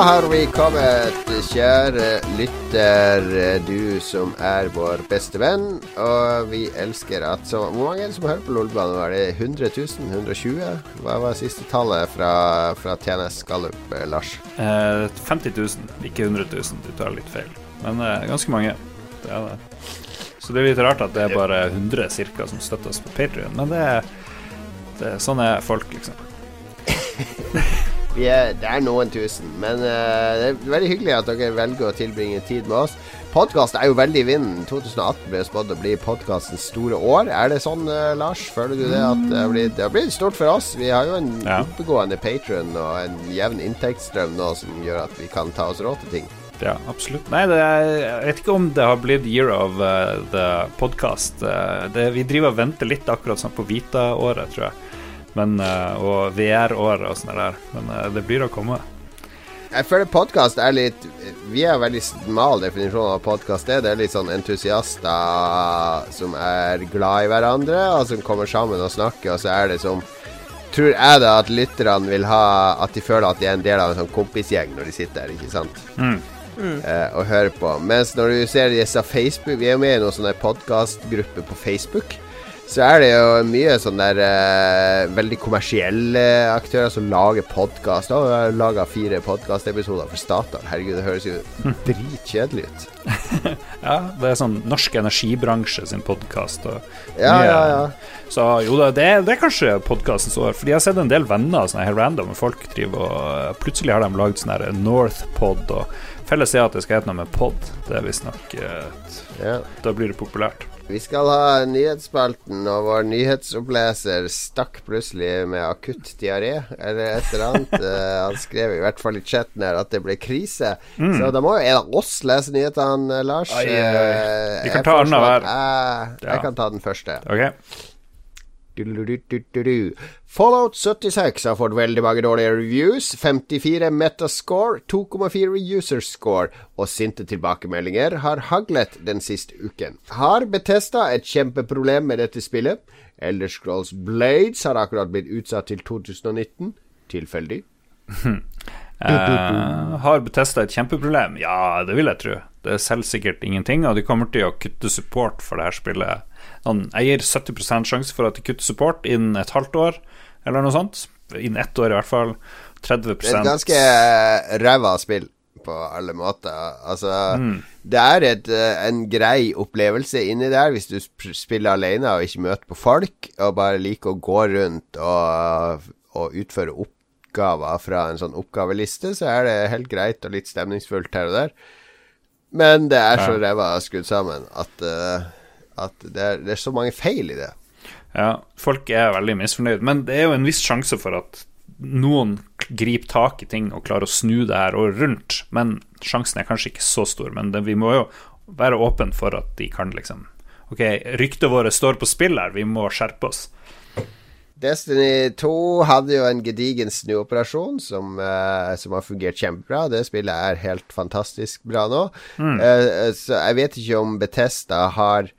Har vi kommet, kjære lytter, du som er vår beste venn. Og vi elsker at så Hvor mange er det som hører på Lolbanen? Er det 100 000? 120? Hva var siste tallet fra, fra TNS Gallup, eh, Lars? Eh, 50 000, ikke 100 000. Du tar litt feil. Men eh, ganske mange. Det er det. Så det er litt rart at det er bare 100 cirka som støtter oss på Patrion. Men det det sånn er folk, liksom. [LAUGHS] Vi er, det er noen tusen, men uh, det er veldig hyggelig at dere velger å tilbringe tid med oss. Podkast er jo veldig i vinden. 2018 ble spådd å bli podkastens store år. Er det sånn, uh, Lars? Føler du det? At det har blitt, det har blitt stort for oss? Vi har jo en Ja. oppegående patron og en jevn inntektsstrøm nå som gjør at vi kan ta oss råd til ting. Ja, absolutt. Nei, det er, jeg vet ikke om det har blitt year of uh, the podcast. Uh, det, vi driver og venter litt akkurat sånn på Vita-året, tror jeg. Men, uh, og VR-året og sånn der. Men uh, det blir å komme. Jeg føler podkast er litt Vi har veldig smal definisjon av podkast. Det er litt sånn entusiaster som er glad i hverandre, og som kommer sammen og snakker, og så er det som Tror jeg da at lytterne vil ha At de føler at de er en del av en sånn kompisgjeng når de sitter der, ikke sant? Mm. Eh, og hører på. Mens når du ser disse Facebook Vi er jo med i noen sånne podkastgrupper på Facebook. Så er det jo mye sånn der uh, veldig kommersielle aktører som lager podkast. Og har laga fire podkastepisoder for Statoil. Herregud, det høres jo [LAUGHS] dritkjedelig ut. [LAUGHS] Ja, det er sånn norsk energibransje sin podkast. Ja, ja, ja. Så jo da, det, det er kanskje podkastens år. Fordi jeg har sett en del venner sånne her random folk driver og eh, Plutselig har de lagd sånn her Northpod, og felles er at det skal hete noe med pod. Det er visstnok ja. Da blir det populært. Vi skal ha nyhetsspalten, og vår nyhetsoppleser stakk plutselig med akutt diaré, eller et eller annet. [LAUGHS] Eh, han skrev i hvert fall i chatten her at det ble krise. Så da må jo en av oss lese nyhetene, Lars. Oi. Eh, Vi kan jeg ta annenhver. at Jeg, jeg Ja. kan ta den første. Ok? Fallout 76 har fått veldig mange dårlige reviews. 54 metascore, 2,4 user score og sinte tilbakemeldinger har haglet den siste uken. Har Betesta et kjempeproblem med dette spillet? Elder Scrolls Blades har akkurat blitt utsatt til 2019. Tilfeldig? Uh, [LAUGHS] har Betesta et kjempeproblem? Ja, det vil jeg tro. Det er selvsikkert ingenting, og de kommer til å kutte support for det her spillet. Sånn, Jeg gir 70% sjanse for at de kutter support innen et halvt år, eller noe sånt. Innen ett år, i hvert fall. 30% Det er et ganske eh, ræva spill på alle måter. Altså, det er et, eh, en grei opplevelse inni der hvis du spiller alene og ikke møter på folk, og bare liker å gå rundt og, og utføre oppgaver fra en sånn oppgaveliste, så er det helt greit og litt stemningsfullt her og der. Men det er så ræva skrudd sammen at, eh, at det, er, det er så mange feil i det. Ja, folk er veldig misfornøyd, men det er jo en viss sjanse for at noen griper tak i ting og klarer å snu det her og rundt, men sjansen er kanskje ikke så stor. Men det, vi må jo være åpne for at de kan liksom Ok, ryktet vårt står på spill her, vi må skjerpe oss. Destiny 2 hadde jo en gedigen snuoperasjon som, uh, som har fungert kjempebra. Det spillet er helt fantastisk bra nå. Eh, så jeg vet ikke om Betesta har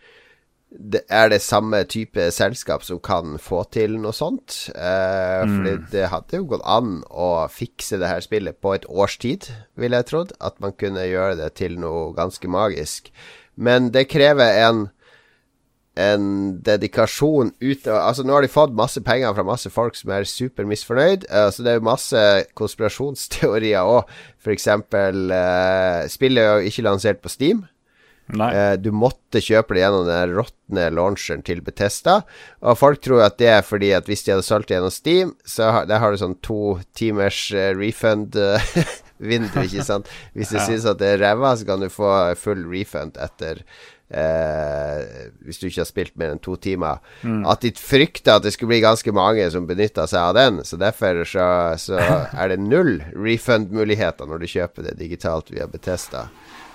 det er det samme type selskap som kan få til noe sånt. Eh, Fordi det hadde jo gått an å fikse det her spillet på et års tid, ville jeg trodd. At man kunne gjøre det til noe ganske magisk. Men det krever en en dedikasjon ut Altså, nå har de fått masse penger fra masse folk som er supermisfornøyd. Uh, så det er jo masse konspirasjonsteorier òg. Eksempel uh, Spillet er jo ikke lansert på Steam. Eh, du måtte kjøpe det gjennom den råtne launcheren til Betesta. Og folk tror at det er fordi at hvis de hadde solgt det gjennom Steam, så har, der har du sånn to timers eh, refund uh, [LAUGHS] vindu, ikke [LAUGHS] sant. Hvis du Ja. syns at det er ræva, så kan du få full refund etter eh, Hvis du ikke har spilt mer enn to timer. At de frykta at det skulle bli ganske mange som benytta seg av den. Så derfor så, så [LAUGHS] er det null refund-muligheter når du kjøper det digitalt via Betesta.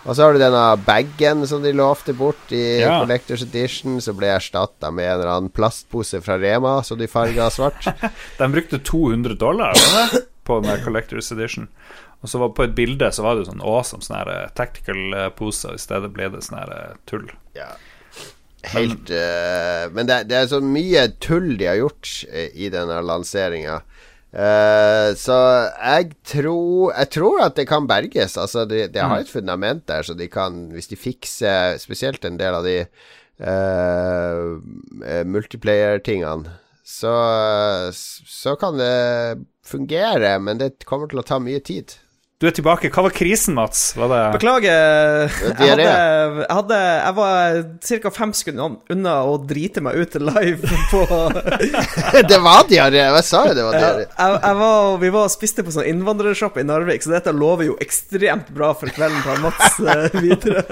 Og så har du denne bagen som de lovte bort i Ja. Collectors Edition, som ble erstatta med en eller annen plastpose fra Rema som de farga svart. [LAUGHS] De brukte 200 dollar på den Collectors Edition. Og så var på et bilde så var det jo sånn awesome sånn her eh, tactical eh, pose, og i stedet ble det sånn her eh, tull. Ja. Helt eh, Men det, det er så mye tull de har gjort i denne lanseringa. Eh, så jeg tror Jeg tror at det kan berges. Altså, de, de har et fundament der, så de kan Hvis de fikser spesielt en del av de uh, multiplayer-tingene, så, så kan det fungere, men det kommer til å ta mye tid. Du er tilbake. Hva var krisen, Mats? Var det Beklager. Jeg hadde, jeg, hadde, jeg var ca. fem sekunder unna å drite meg ut live på [LAUGHS] det var diaré! Jeg sa jo det var diaré. vi var og spiste på sånn innvandrersjappe i Narvik, så dette lover jo ekstremt bra for kvelden til Mats eh, videre.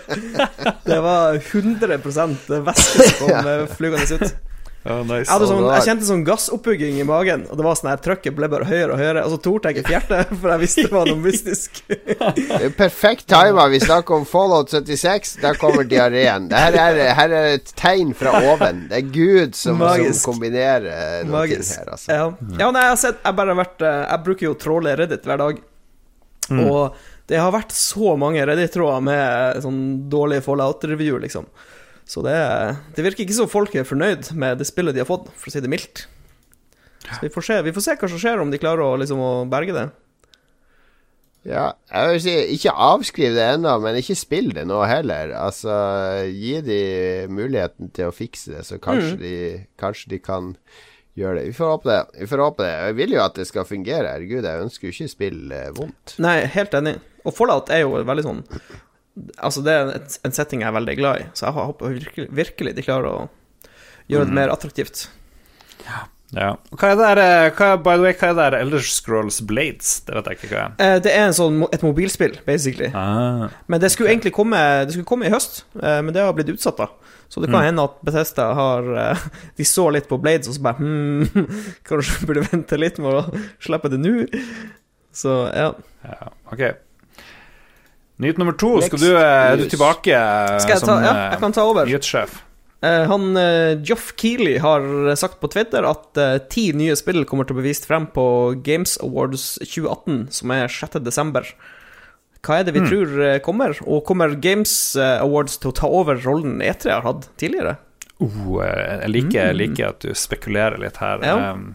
Det var 100% væske som kom flygende ut. Ja, nice. Jeg, hadde sånn, jeg kjente sånn gassoppbygging i magen, og det var sånn her trykket ble bare høyere og høyere, og så torde jeg ikke fjerte, for jeg visste det var noe mystisk. [LAUGHS] Er Perfekt tima. Vi snakker om Fallout 76. Der kommer diareen. Her er, her er et tegn fra oven. Det er Gud som, som kombinerer noe her, altså. Ja, ja nei, jeg, har sett, jeg, bare har vært, eh, jeg bruker jo tråle Reddit hver dag, og det har vært så mange Reddit-tråder med sånn dårlige Fallout-revyer, liksom. Så det, det virker ikke som folk er fornøyd med det spillet de har fått, for å si det mildt. Så vi får se, vi får se hva som skjer, om de klarer å, liksom, å berge det. Ja, jeg vil si ikke avskriv det ennå, men ikke spill det nå heller. Altså, gi de muligheten til å fikse det, så kanskje, de, kanskje de kan gjøre det. Vi får håpe det. Vi får håpe det. Jeg vil jo at det skal fungere. Herregud, jeg ønsker jo ikke spill eh, vondt. Nei, helt enig. Og Fallout er jo veldig sånn Altså, det er et, en setting jeg er veldig glad i, så jeg håper virkelig, virkelig de klarer å gjøre det mer attraktivt. Ja. Hva er det der, eh, hva, by the way, hva er det der Elder Scrolls Blades? Det vet jeg ikke hva er. Eh, det er en sånn, et mobilspill, basically. Ah. Men det skulle egentlig komme Det skulle komme i høst, eh, men det har blitt utsatt, da. Så det kan hende at Bethesda har [LAUGHS] De så litt på Blades og så bare hmm, [LAUGHS] Kanskje burde vente litt med å [LAUGHS] slippe det nå. Så ja. Ja, ok. Nyhet nummer to. Skal du, er du tilbake eh, Skal jeg som Ja, eh, jeg kan ta over. nyhetssjef? Eh, han eh, Joff Keeley har sagt på Twitter at eh, ti nye spill kommer til å bli vist frem på Games Awards 2018, som er 6. desember. Hva er det vi tror eh, kommer? Og kommer Games eh, Awards til å ta over rollen E3 har hatt tidligere? Eh, jeg liker, mm. liker at du spekulerer litt her. Mm. Ja. Um,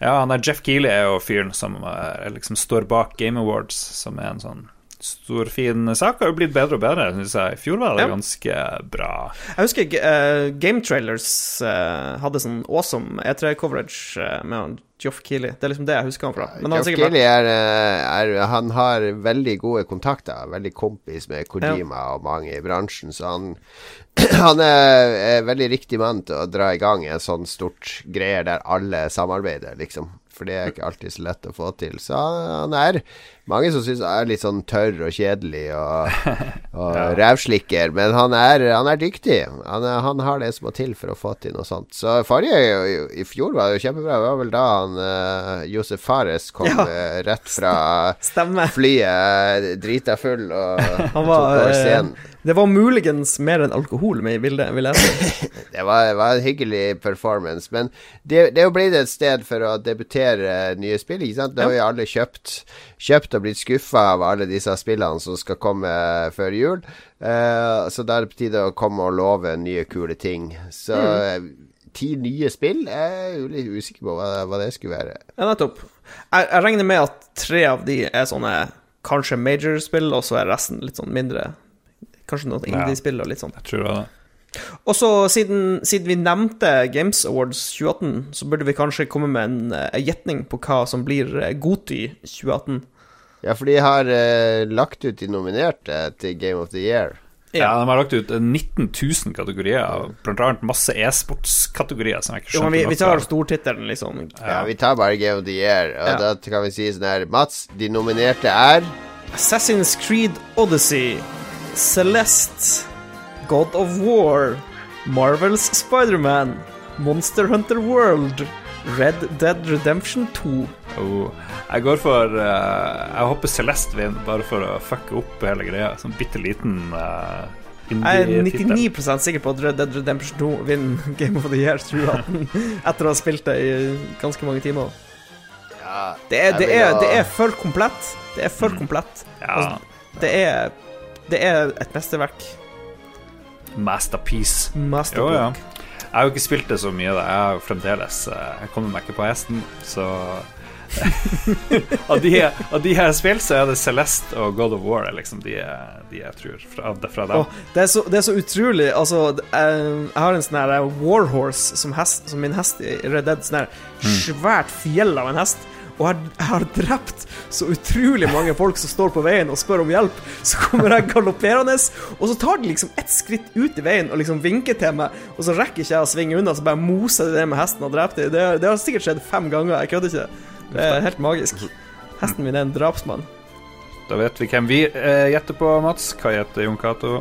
ja, han er Jeff Keeley er jo fyren som eh, liksom står bak Game Awards, som er en sånn stor, fin sak. Har jo blitt bedre og bedre, syns jeg. I fjor var det Ja. ganske bra. Jeg husker uh, Game Trailers uh, hadde sånn awesome E3-coverage uh, med han Joff Keeley. Det er liksom det jeg husker han fra. Men Joff Keeley er, er Han har veldig gode kontakter. Veldig kompis med Kojima og mange i bransjen, så han [CLEARS THROAT] Han er, er veldig riktig mann til å dra i gang en sånn stort greier der alle samarbeider, liksom. For det er ikke alltid så lett å få til. Så han, han er mange som syns han er litt sånn tørr og kjedelig og, [LAUGHS] og rævslikker, men han er, han er dyktig. Han, er, han har det som må til for å få til noe sånt. Så forrige i fjor var det jo kjempebra. Det var vel da han uh, Josef Fares kom Ja. eh, rett fra [LAUGHS] Stemme. flyet, drita full, og [LAUGHS] Han tok over eh, scenen. det var muligens mer enn alkohol med i bildet, vil jeg si. Det var, var en hyggelig performance. Men det, det er jo blitt et sted for å debutere nye spill. Ikke sant? Det har jo alle kjøpt, kjøpt og blitt skuffa av alle disse spillene som skal komme før jul. Eh, så da er det på tide å komme og love nye, kule ting. Så mm. ti nye spill Jeg er litt usikker på hva, hva det skulle være. Ja, nettopp. Jeg, jeg regner med at tre av de er sånne kanskje major-spill, og så er resten litt sånn mindre. Kanskje noen indie-spill og litt sånn. Jeg tror det. Og så, siden, siden vi nevnte Games Awards 2018, så burde vi kanskje komme med en eh, gjetning på hva som blir eh, Goti 2018. Ja, for de har eh, lagt ut de nominerte til Game of the Year. Ja, De har lagt ut eh, 19 000 kategorier, blant annet masse e-sportskategorier som jeg ikke Jo, men vi, vi tar stortittelen, liksom. Ja, Vi tar bare Game of the Year. Og Ja. da kan vi si sånn her Mats, de nominerte er Assassin's Creed Odyssey, Celeste, God of War, Marvels Spiderman, Monster Hunter World, Red Dead Redemption 2. Oh, jeg går for uh, Jeg håper Celeste vinner, bare for å fucke opp hele greia. Sånn bitte liten uh, Jeg er 99% sikker på at Red Dead Redemption 2 vinner [LAUGHS] Game of the Year 2018, [LAUGHS] etter å ha spilt det i ganske mange timer. ja, Det er, det er, det er for komplett. Det er for komplett. Altså, det er Det er et mesterverk. Masterpiece. Jo, ja. Jeg har jo ikke spilt det så mye, da. Jeg har fremdeles eh, Jeg kommer meg ikke på hesten, så [LAUGHS] av, de, av de her spill så er det Celeste og God of War liksom de, jeg- de jeg tror fra, fra dem. Oh, det, er så, det er så utrolig Altså, jeg har en sånn her eh, Warhorse som, hest, som min hest i Red Dead. Sånn her svært fjell av en hest. Og jeg, har drept så utrolig mange folk som står på veien og spør om hjelp. Så kommer jeg galopperende, og så tar de liksom ett skritt ut i veien og liksom vinker til meg, og så rekker ikke jeg å svinge unna, så bare moser de det med hesten og dreper dem. Det, det har sikkert skjedd fem ganger, jeg kødder ikke. Det er helt magisk. Hesten min er en drapsmann. Da vet vi hvem vi eh, gjetter på, Mats. Hva gjetter Jon Cato?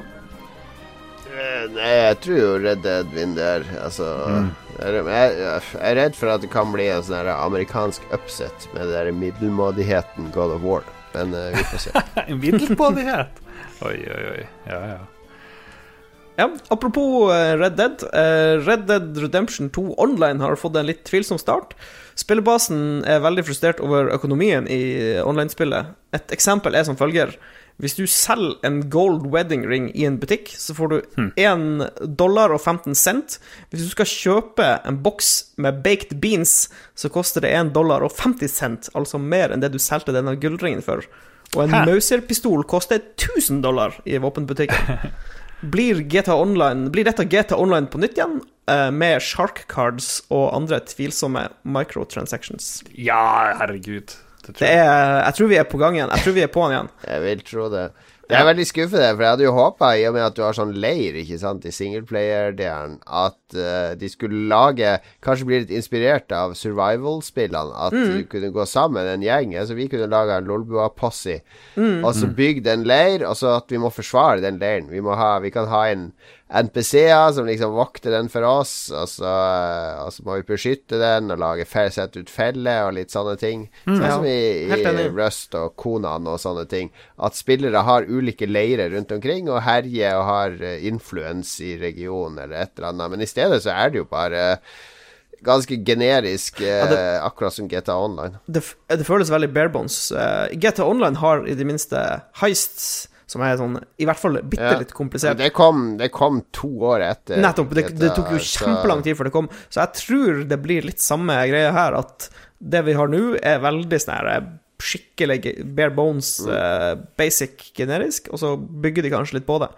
Eh, Nei, jeg tror jo Red Dead vinner. Altså Mm. jeg, jeg, jeg er redd for at det kan bli en sånn amerikansk upset med den der middelmådigheten God of War. Men uh, vi får se. [LAUGHS] En middelmådighet! [LAUGHS] Oi, oi, oi. Ja, ja. Ja, apropos eh, Red Dead. Red Dead Redemption 2 Online har fått en litt tvilsom start. Spillebasen er veldig frustrert over økonomien i online-spillet. Et eksempel er som følger. Hvis du selger en gold wedding ring i en butikk, så får du 1 dollar og 15 cent. Hvis du skal kjøpe en boks med baked beans, så koster det 1 dollar og 50 cent, altså mer enn det du solgte denne gullringen for. Og en Mauser-pistol koster 1000 dollar i våpenbutikken. [LAUGHS] Blir, GTA Online, blir dette GTA Online på nytt igjen, eh, med shark cards og andre tvilsomme microtransactions? ja herregud. Det tror Det jeg. er, jeg tror vi er på gang igjen. Jeg tror vi er på'n igjen. [LAUGHS] Jeg vil tro det. Det er veldig skuffende, for jeg hadde jo håpa, i og med at du har sånn leir ikke sant, i singleplayer-delen, at eh, de skulle lage Kanskje bli litt inspirert av survival-spillene. At du kunne gå sammen, en gjeng. Altså Vi kunne laga en Lolbua-posse, og så bygd en leir, og så at vi må forsvare den leiren. Vi, må ha, vi kan ha en NPC-er som liksom vokter den for oss, og så, og så må vi beskytte den og lage sette ut feller og litt sånne ting. Sånn Ja, som i, i. Rust og Konan og sånne ting. At spillere har ulike leirer rundt omkring og herjer og har uh, influens i regionen eller et eller annet. Men i stedet så er det jo bare ganske generisk, eh, det- akkurat som GTA Online. Det, det føles veldig barebones. Uh, GTA Online har i det minste heists, som er sånn i hvert fall bitte Ja. litt komplisert. det kom, det kom to år etter. Nettopp. Det, det tok jo kjempelang tid før det kom, så jeg tror det blir litt samme greie her, at det vi har nå, er veldig sånn eh, skikkelig bare bones, Mm. uh, basic generisk, og så bygger de kanskje litt på det.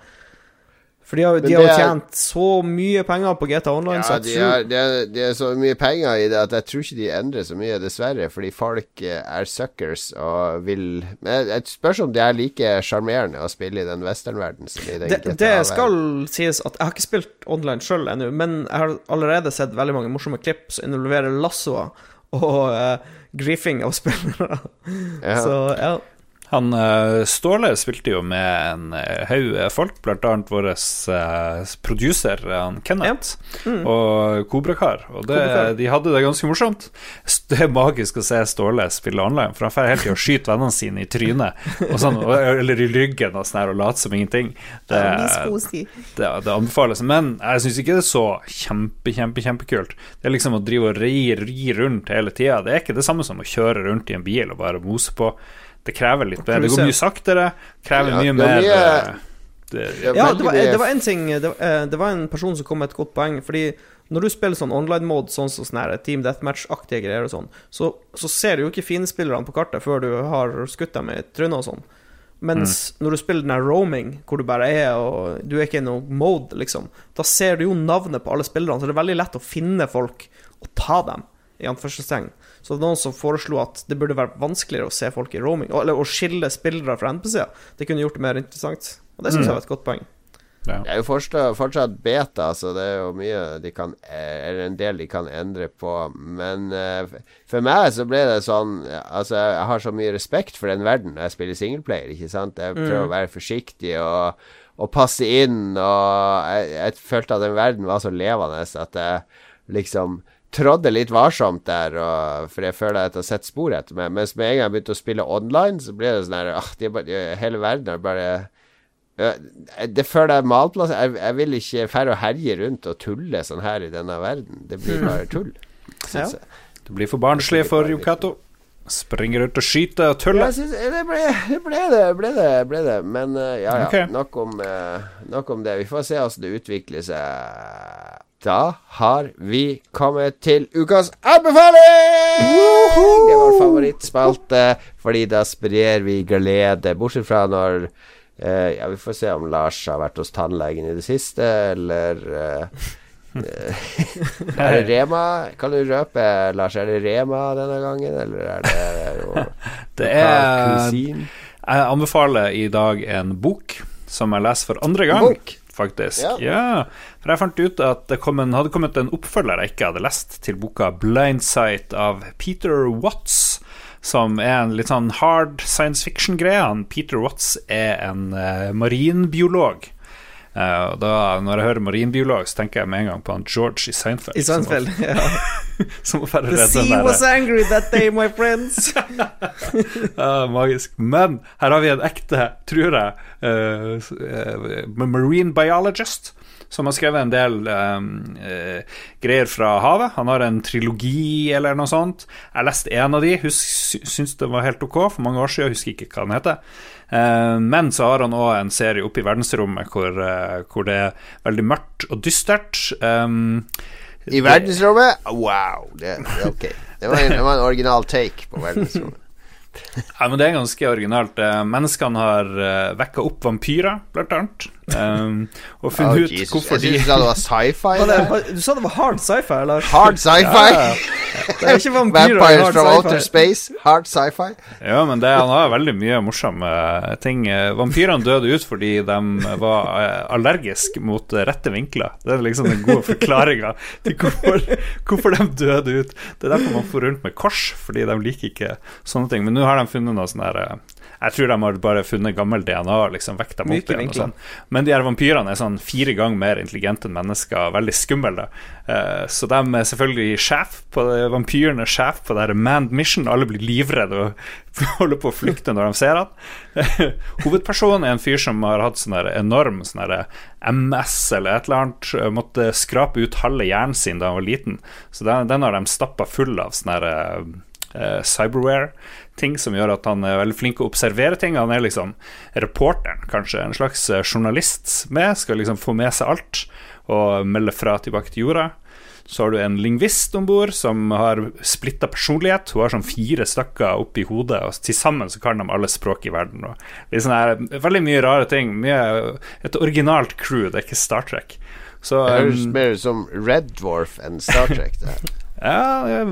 For de har, de har jo tjent så mye penger på GTA Online, Ja, de har, er, det, er, er så mye penger i det at jeg tror ikke de endrer så mye, dessverre. Fordi folk eh, er suckers og vil Men jeg spørs om det er like sjarmerende å spille i den westernverdenen som i den det, det skal sies at jeg har ikke spilt online sjøl ennå, men jeg har allerede sett veldig mange morsomme klipp som involverer lassoer og uh, griefing av spillere. Ja. Så ja. Han eh, Ståle spilte jo med en eh, haug folk, annet vår uh, producer han Kenneth og Kobrakar. Og det, Kobrakar. de hadde det ganske morsomt. Det er magisk å se Ståle spille online, for han får helt til å skyte vennene sine i trynet sånn, eller i ryggen og sånn her, og late som ingenting. Det, det, det anbefales. Men jeg syns ikke det er så kjempe, kjempe, kjempekult. Det er liksom å drive og ri, ri rundt hele tida. Det er ikke det samme som å kjøre rundt i en bil og bare mose på. Det krever litt mer. Det går mye saktere, krever Ja, mye er mer eh, det, Ja, det var, det var en ting det, var- eh, det var en person som kom med et godt poeng. Fordi når du spiller sånn online-mode, sånn som sånn Team Deathmatch-aktige greier og sånn, så, så ser du jo ikke fiendespillerne på kartet før du har skutt dem i trynet og sånn. Mens når du spiller den her roaming, hvor du bare er og Du er ikke i noe mode, liksom, da ser du jo navnet på alle spillerne, så det er veldig lett å finne folk og ta dem, i anførselstegn. Så det var noen som foreslo at det burde være vanskeligere å se folk i roaming, eller å skille spillere fra NPC-er. Det kunne gjort det mer interessant. Og det syns jeg var et godt poeng. ja. Det er jo fortsatt, fortsatt beta, så det er jo mye de kan Eller en del de kan endre på. Men uh, for meg så ble det sånn Altså, jeg har så mye respekt for den verden når jeg spiller singleplayer, ikke sant? Jeg prøver å være forsiktig og, og passe inn, og jeg, jeg følte at den verden var så levende at jeg liksom trådde litt varsomt der, og, for jeg føler at jeg har sett spor etter meg. Mens med en gang jeg begynte å spille online, så ble det sånn her ah, de de, Hele verden er bare Det føler jeg malplass jeg, jeg vil ikke færre å herje rundt og tulle sånn her i denne verden. Det blir bare tull. Ja. det blir for barnslig for Yokato. Springer ut og skyter og tuller. Ja, synes, det, ble, det ble det, ble det, ble det. Men ja, ja. Okay. Nok, om, nok om det. Vi får se hvordan det utvikler seg. Da har vi kommet til ukas anbefaling! Det var favorittspalte, fordi da sprer vi glede. Bortsett fra når eh, Ja, vi får se om Lars har vært hos tannlegen i det siste, eller eh, eh, [LAUGHS] Er det Rema? Kan du røpe, Lars, er det Rema denne gangen, eller er det jo [LAUGHS] Det er? Jeg anbefaler i dag en bok som jeg leser for andre gang. Bok? Faktisk. Ja. Ja. For jeg fant ut at det kom en, hadde kommet en oppfølger jeg ikke hadde lest, til boka 'Blindsight' av Peter Watts. Som er en litt sånn hard science fiction-greie. Peter Watts er en uh, marinbiolog. Og da, når jeg hører marinbiolog, så tenker jeg med en gang på han George i Seinfeld. I Seinfeld. Ja. [LAUGHS] Som, The sea was angry that day, my friends. [LAUGHS] uh, magisk. Men her har vi en ekte, tror jeg, uh, marine biologist. Som har skrevet en del um, uh, greier fra havet. Han har en trilogi eller noe sånt. Jeg leste en av de, husk, sy- syns det var helt ok for mange år siden, jeg husker ikke hva den heter. Eh, men så har han òg en serie oppe i verdensrommet hvor, eh, hvor det er veldig mørkt og dystert. Um, I verdensrommet? Wow. Det, ok. Det var, en, det var en original take på verdensrommet. Ja, men det er ganske originalt. Eh, Menneskene har vekka opp vampyrer, blant annet. Um, og funnet Oh, ut hvorfor Jeg de du sa det var sci-fi. Du sa det var hard sci-fi, eller? Hard sci-fi. Ja, i Vampires from outer space. Hard sci-fi. Ja, men det, han har veldig mye morsomme ting. Eh, Vampyrene døde ut fordi de var eh, allergiske mot rette vinkler. Det er liksom den gode forklaringa til hvorfor, hvorfor de døde ut. Det er derfor man får rundt med kors, fordi de liker ikke sånne ting. Men nå har de funnet noe sånn her eh, Jeg tror de har bare funnet gammel DNA og liksom vekt dem opp igjen. Og sånn. Men de her vampyrene er sånn fire ganger mer intelligente enn mennesker, veldig skumle. Uh, så de er selvfølgelig sjef på det, vampyrene er sjef på det her manned mission. Alle blir livredde og [LAUGHS] holder på å flykte når de ser han. [LAUGHS] Hovedpersonen er en fyr som har hatt sånn enorm sånn MS eller et eller annet. eh, Måtte skrape ut halve hjernen sin da han var liten. Så den, den har de stappa full av sånn her eh, cyberware-ting som gjør at han er veldig flink å observere ting. Han er liksom reporteren, kanskje, en slags eh, journalist med, skal liksom få med seg alt og melde fra tilbake til jorda. Så har du en lingvist om bord som har splitta personlighet. Hun har sånn fire stykker oppi hodet, og til sammen så kan de alle språk i verden. Og er her, veldig mye rare ting. Mye, et originalt crew, det er ikke Star Trek. Så Det høres um, mer ut som Red Dwarf enn Star Trek. Det. [LAUGHS] ja,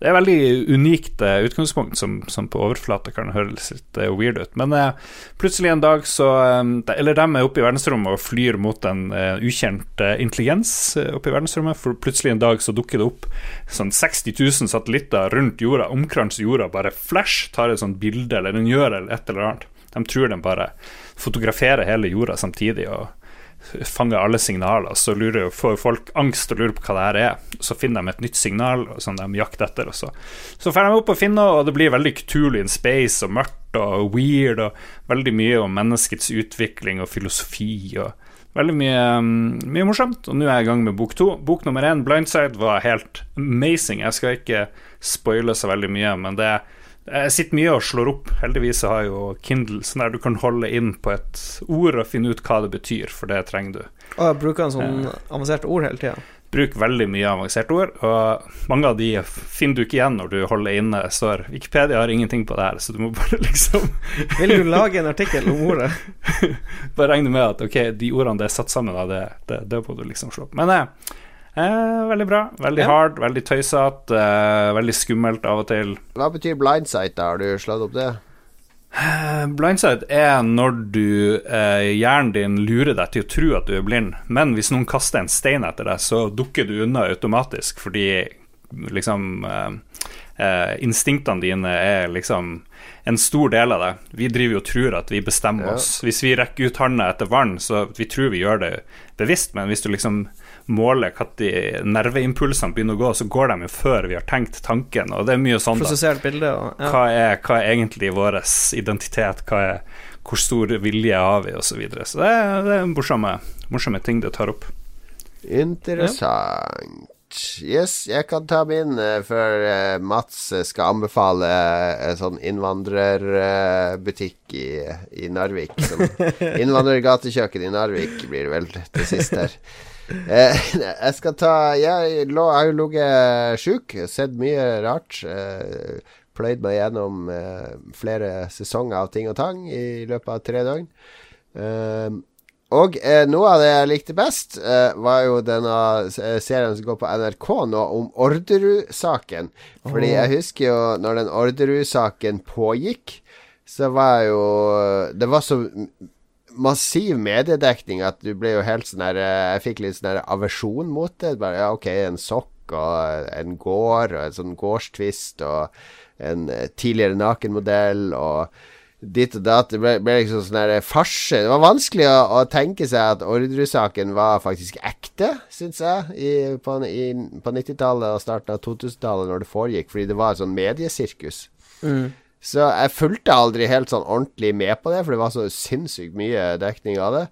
det er- veldig unikt eh, utgangspunkt, som, som på overflate kan høres litt eh, weird ut. Men eh, plutselig en dag så eh, Eller de er oppe i verdensrommet og flyr mot en uh, ukjent uh, intelligens oppe i verdensrommet. For plutselig en dag så dukker det opp sånn 60 000 satellitter rundt jorda, omkranser jorda, bare flash, tar et sånt bilde, eller den gjør et eller annet. De tror de bare fotograferer hele jorda samtidig. og fanger alle signaler, så lurer, får folk angst og lurer på hva det her er. Så finner de et nytt signal som de jakter etter. Og så så får de opp og finner, og det blir veldig Cthulhu in space og mørkt og weird, og veldig mye om menneskets utvikling og filosofi. og Veldig mye, mm, mye morsomt, og nå er jeg i gang med bok to. Bok nummer én, 'Blindside', var helt amazing. Jeg skal ikke spoile så veldig mye, men det jeg sitter mye og slår opp. Heldigvis har jeg jo Kindle, sånn der du kan holde inn på et ord og finne ut hva det betyr, for det trenger du. Og jeg bruker en sånn avansert ord hele tida. Bruk veldig mye avanserte ord, og mange av de finner du ikke igjen når du holder inne. Står Wikipedia har ingenting på det her, så du må bare [LAUGHS] liksom Vil du lage en artikkel om ordet? [LAUGHS] Bare regne med at ok, de ordene det er satt sammen av, det, det, det må du liksom slå opp. Men eh, eh, veldig bra. Veldig Ja. hard, veldig tøysete, eh, veldig skummelt av og til. Hva betyr blindsight, da? Har du slått opp det? Blindsight er når du eh, hjernen din lurer deg til å tro at du er blind, men hvis noen kaster en stein etter deg, så dukker du unna automatisk fordi liksom eh, eh, Instinktene dine er liksom en stor del av det. Vi driver jo og tror at vi bestemmer Ja. oss. Hvis vi rekker ut handa etter vann, så vi tror vi gjør det bevisst, men hvis du liksom måler når nerveimpulsene begynner å gå, så går de jo før vi har tenkt tanken, og det er mye sånn, da Prosessert bilde og ja. hva er, hva er egentlig vår identitet, hva er, hvor stor vilje har vi, osv. Så, videre. så det er, det er morsomme, morsomme ting det tar opp. Interessant. Yes, jeg kan ta min eh, før eh, Mats skal anbefale eh, en sånn innvandrerbutikk i, i Narvik. Som [LAUGHS] Innvandrergatekjøkken i Narvik blir det vel til sist her. Eh, [LAUGHS] jeg skal ta Jeg lå, har jo ligget sjuk, sett mye rart. Eh, pløyd meg gjennom eh, flere sesonger av Ting og Tang i løpet av tre døgn. Eh, og noe av det jeg likte best, var jo denne serien som går på NRK nå, om Orderud-saken. Fordi jeg husker jo når den Orderud-saken pågikk, så var jo Det var så massiv mediedekning at du ble jo helt sånn der eh, Jeg fikk litt sånn der aversjon mot det. Bare, ja, OK, en sokk og en gård og en sånn gårdstvist og en eh, tidligere nakenmodell og ditt og datt. Det ble, ble liksom sånn der farse. Det var vanskelig å, å tenke seg at Orderud-saken var faktisk ekte, syns jeg, i, på, på 90-tallet og starten av 2000-tallet, når det foregikk, fordi det var sånn mediesirkus. Så jeg fulgte aldri helt sånn ordentlig med på det, for det var så sinnssykt mye dekning av det.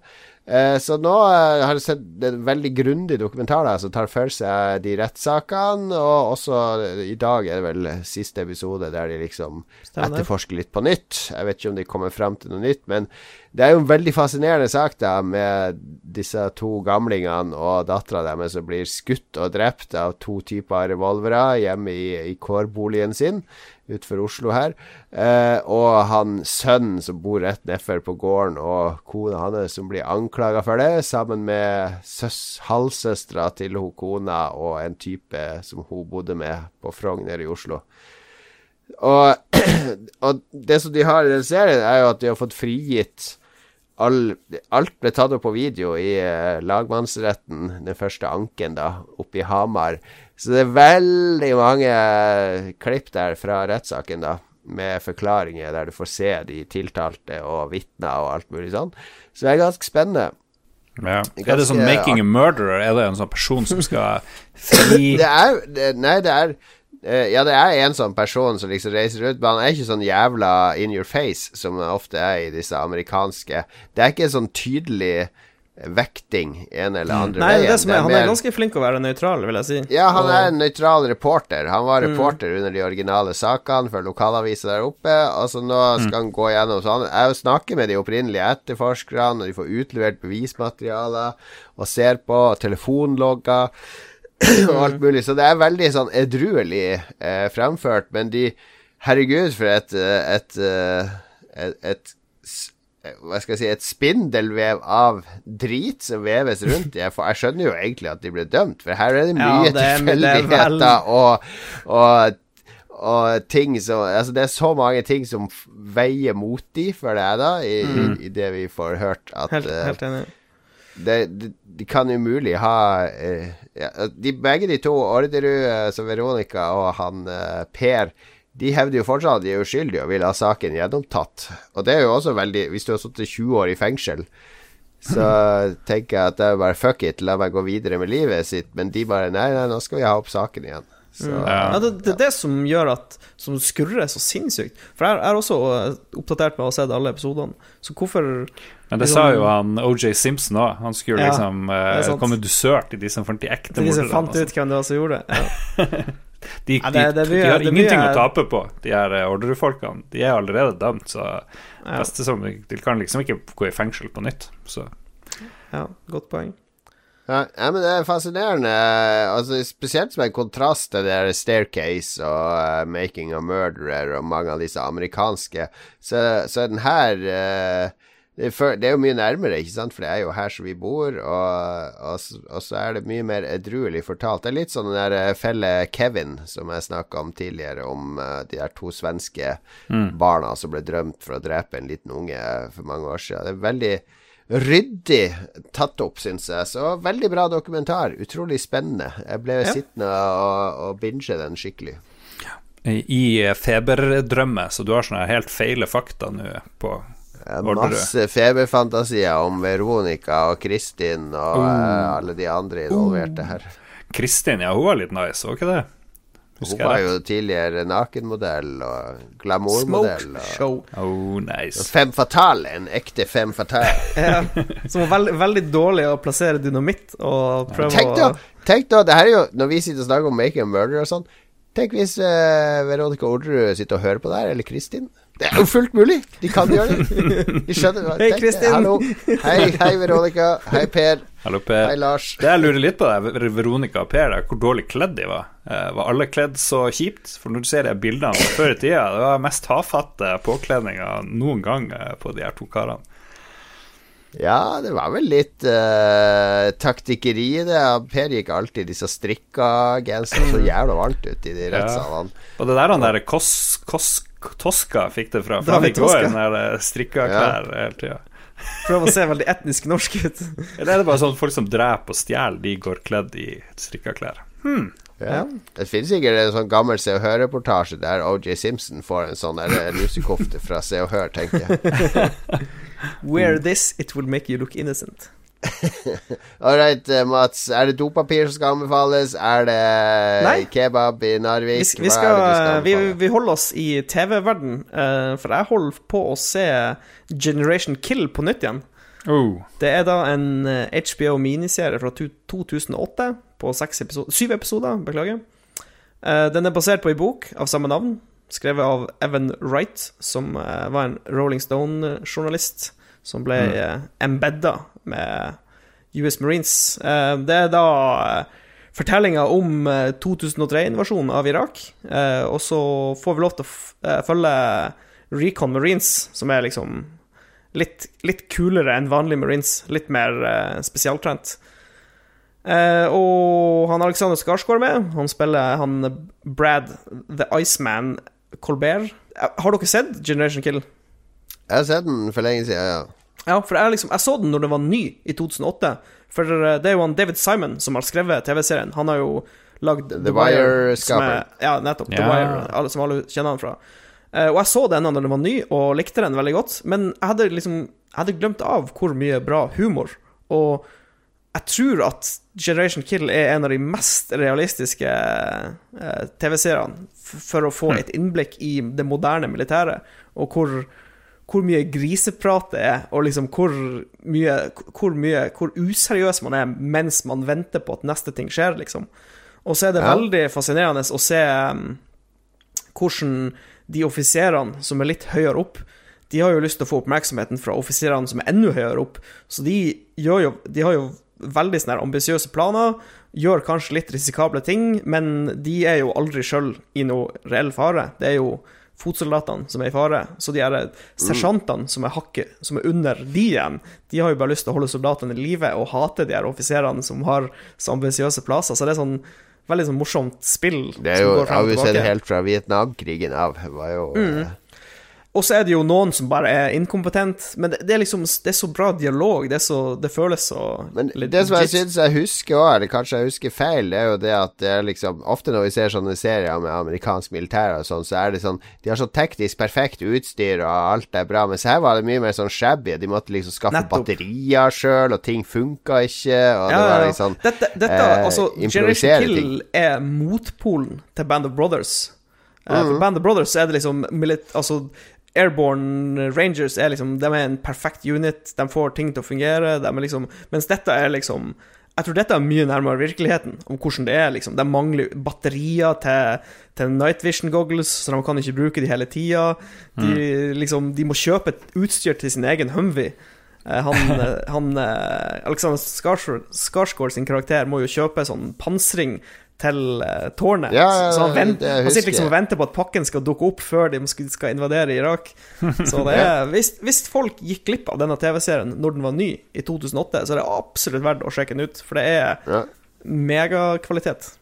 Eh, så nå eh, har jeg sett en veldig grundig dokumentar der som tar for seg de rettssakene, og også eh, i dag er det vel siste episode der de liksom Stemmer etterforsker litt på nytt. Jeg vet ikke om de kommer frem til noe nytt, men det er jo en veldig fascinerende sak da med disse to gamlingene og dattera deres som blir skutt og drept av to typer revolvere hjemme i, i kårboligen sin utenfor Oslo her. Eh, og han sønnen som bor rett nedfor på gården, og kona hans som blir anklaga for det, sammen med søs, halvsøstera til hun kona og en type som hun bodde med på Frogner i Oslo. Og, [CLEARS THROAT] og det som de har i den serien, er jo at de har fått frigitt all, Alt ble tatt opp på video i eh, lagmannsretten, den første anken, da, oppe i Hamar. Så det er veldig mange klipp der fra rettssaken, da, med forklaringer der du får se de tiltalte og vitner og alt mulig sånn. Så det er ganske spennende. Ja. Ganske Er det sånn 'making a murderer'? Er det en sånn person som skal fri [LAUGHS] Det er det, Nei, det er eh, Ja, det er en sånn person som liksom reiser rundt, men han er ikke sånn jævla in your face som ofte er i disse amerikanske. Det er ikke en sånn tydelig vekting en eller andre Nei, det veien. som er, han er mer- ganske flink å være nøytral, vil jeg si. Ja, han Og- er en nøytral reporter. Han var reporter under de originale sakene for lokalaviser der oppe. Altså Nå skal han gå gjennom sånn. Jeg snakker med de opprinnelige etterforskerne, og de får utlevert bevismaterialer og ser på telefonlogger [CLEARS THROAT] og alt mulig. Så det er veldig sånn edruelig eh, fremført. Men de Herregud, for et eh, et, eh, et, et eh, hva skal jeg si, et spindelvev av drit som veves rundt dem. For jeg skjønner jo egentlig at de ble dømt, for her er det mye det er tilfeldigheter vel- og, og og ting som Altså, det er så mange ting som veier mot de, føler jeg, da, i, i, i det vi får hørt. At Helt, eh, helt enig. det, de, de kan umulig ha uh, ja, de, Begge de to, Orderud, uh, som Veronica og han uh, Per, de hevder jo fortsatt at de er uskyldige og vil ha saken gjennomtatt. Og det er jo også veldig Hvis du har sittet 20 år i fengsel, så [LAUGHS] tenker jeg at det er bare fuck it, la meg gå videre med livet sitt. Men de bare Nei, nei, nå skal vi ha opp saken igjen. Så Ja. Ja, det, det er det som gjør at Som skurrer så sinnssykt. For jeg er også eh, oppdatert med å ha sett alle episodene. Så hvorfor Men det sa jo han OJ Simpson òg. Han skulle Ja, liksom eh, komme dusørt i de som fant de ekte Det er de som fant altså. ut hvem det var som gjorde det. [LAUGHS] De, Ja, det- det de, de har det ingenting å tape på, de her ordrefolkene Orderud-folkene. De er allerede dømt, så Ja. beste som, de kan liksom ikke gå i fengsel på nytt. Så ja, godt poeng. Ja, ja, men det er fascinerende. Altså, spesielt som en kontrast til det der Staircase og uh, Making a Murderer og mange av disse amerikanske. Så, så er den her eh, det, er jo mye nærmere, ikke sant, for det er jo her som vi bor, og, og, og så er det mye mer edruelig fortalt. Det er litt sånn den der eh, felle Kevin som jeg snakka om tidligere, om eh, de der to svenske barna som ble drømt for å drepe en liten unge for mange år siden. Det er veldig ryddig tatt opp, syns jeg. Så veldig bra dokumentar. Utrolig spennende. Jeg ble Ja. sittende og, og binge den skikkelig. i eh, feberdrømme, så du har sånne helt feile fakta nå på. Masse feberfantasier om Veronica og Kristin og Oh. eh, alle de andre involverte her. Kristin, ja, hun var litt nice, var ikke det? Hun var jo tidligere nakenmodell og glamourmodell. Og show. Oh, nice. Fem fatale, en ekte fem fatale. [LAUGHS] Ja, som var veldig, veldig dårlig å plassere dynamitt og prøve Tenk da, å tenk da, det her er jo Når vi sitter og snakker om Making a Murder og sånn Tenk hvis uh, Veronica Orderud sitter og hører på det her, eller Kristin. Det er jo fullt mulig! De kan gjøre det. De skjønner Hei, Kristin. Hallo. Hei, hei, Veronica. Hei, Per. Hallo, Per. Hei, Lars. Det jeg lurer litt på, det er Veronica og Per, der, hvor dårlig kledd de var. Eh, var alle kledd så kjipt? For når du ser de bildene fra før i tida, det var mest tafatte påkledninger noen gang eh, på de her to karene. Ja, det var vel litt uh, taktikkeri i det. Per gikk alltid i disse strikka genserne. Så jævla varmt ut i de rettsalene. Og det der han der kosk Kos, Toska fikk det fra. For han David fikk også en strikka klær hele tida. Prøv å se veldig etnisk norsk ut. [LAUGHS] Eller er det bare sånn folk som dreper og stjeler, de går kledd i strikka klær? Ja. Det finnes sikkert en sånn gammel Se og Hør-reportasje der OJ Simpson får en sånn eh, lusekofte fra Se og Hør, tenker jeg. [LAUGHS] Wear this, it will make you look innocent. [LAUGHS] All right, eh, Mats. Er det dopapir som skal anbefales? Er det Nei. kebab i Narvik? Vi, vi, Hva skal, er det skal vi, vi holder oss i TV-verden, uh, for jeg holder på å se Generation Kill på nytt igjen. Oh. Det er da en eh, HBO miniserie fra 2008 på seks episoder, syv episoder. Beklager. Uh, den er basert på ei bok av samme navn, skrevet av Evan Wright, som uh, var en Rolling Stone-journalist som ble uh, embedda med US Marines. Eh, det er da uh, fortellinga om uh, 2003-invasjonen av Irak, eh, og så får vi lov til å eh, følge Recon Marines, som er liksom litt, litt kulere enn vanlige Marines. Litt mer eh, spesialtrent. Eh, og han Alexander Skarsgård med. Han spiller han Brad The Iceman Colbert. Eh, Har dere sett Generation Kill? Jeg har sett den for lenge siden, ja. Ja, for jeg, liksom, jeg så den når den var ny, i 2008. For eh, det er jo han David Simon som har skrevet TV-serien. Han har jo lagd The Wire som er- Ja, nettopp. The Wire, alle, som alle kjenner han fra. Uh, og jeg så denne når den var ny, og likte den veldig godt. Men jeg hadde liksom Jeg hadde glemt av hvor mye bra humor. Og jeg tror at Generation Kill er en av de mest realistiske uh, TV-seriene for å få et innblikk i det moderne militæret, og hvor, hvor mye griseprat det er, og liksom hvor mye, hvor mye Hvor useriøs man er mens man venter på at neste ting skjer, liksom. Og så er det Ja. veldig fascinerende å se um, hvordan de offiserene som er litt høyere opp, de har jo lyst til å få oppmerksomheten fra offiserene som er enda høyere opp. Så de, jo, de har jo veldig sånne ambisiøse planer, gjør kanskje litt risikable ting, men de er jo aldri sjøl i noe reell fare. Det er jo fotsoldatene som er i fare. Så de her sersjantene som er hakket, som er under de igjen, de har jo bare lyst til å holde soldatene i live og hate de her offiserene som har så ambisiøse plasser. Så det er sånn veldig sånn morsomt spill. Det er jo har Ja, vi sett det helt fra Vietnamkrigen av. Var jo Mm. Og så er det jo noen som bare er inkompetent, men det, det er liksom Det er så bra dialog, det, så, det føles så Men det som jeg syns jeg husker òg, eller kanskje jeg husker feil, det er jo det at det er liksom Ofte når vi ser sånne serier med amerikansk militær og sånn, så er det sånn De har så teknisk perfekt utstyr, og alt er bra, mens her var det mye mer sånn shabby. De måtte liksom skaffe Nettopp. batterier sjøl, og ting funka ikke, og det var liksom Dette, dette eh, altså, Generation Generation ting. Kill er motpolen til Band of Brothers. Eh, Mhm. For Band of Brothers er det liksom Altså Airborne Rangers er liksom De er en perfekt unit, de får ting til å fungere, de er liksom Mens dette er liksom jeg tror dette er mye nærmere virkeligheten, om hvordan det er. liksom De mangler batterier til, til night vision goggles, så de kan ikke bruke de hele tida. De, liksom, de må kjøpe et utstyr til sin egen Humvee. Eh, Han, [LAUGHS] eh, han eh, Alexander Skarsgård sin karakter må jo kjøpe sånn pansring til eh, tårnet. Ja, så han, vent, han sitter liksom og venter på at pakken skal dukke opp før de skal, skal invadere Irak. Så det er, [LAUGHS] hvis, hvis folk gikk glipp av denne TV-serien når den var ny i 2008, så er det absolutt verdt å sjekke den ut, for det er ja. megakvalitet.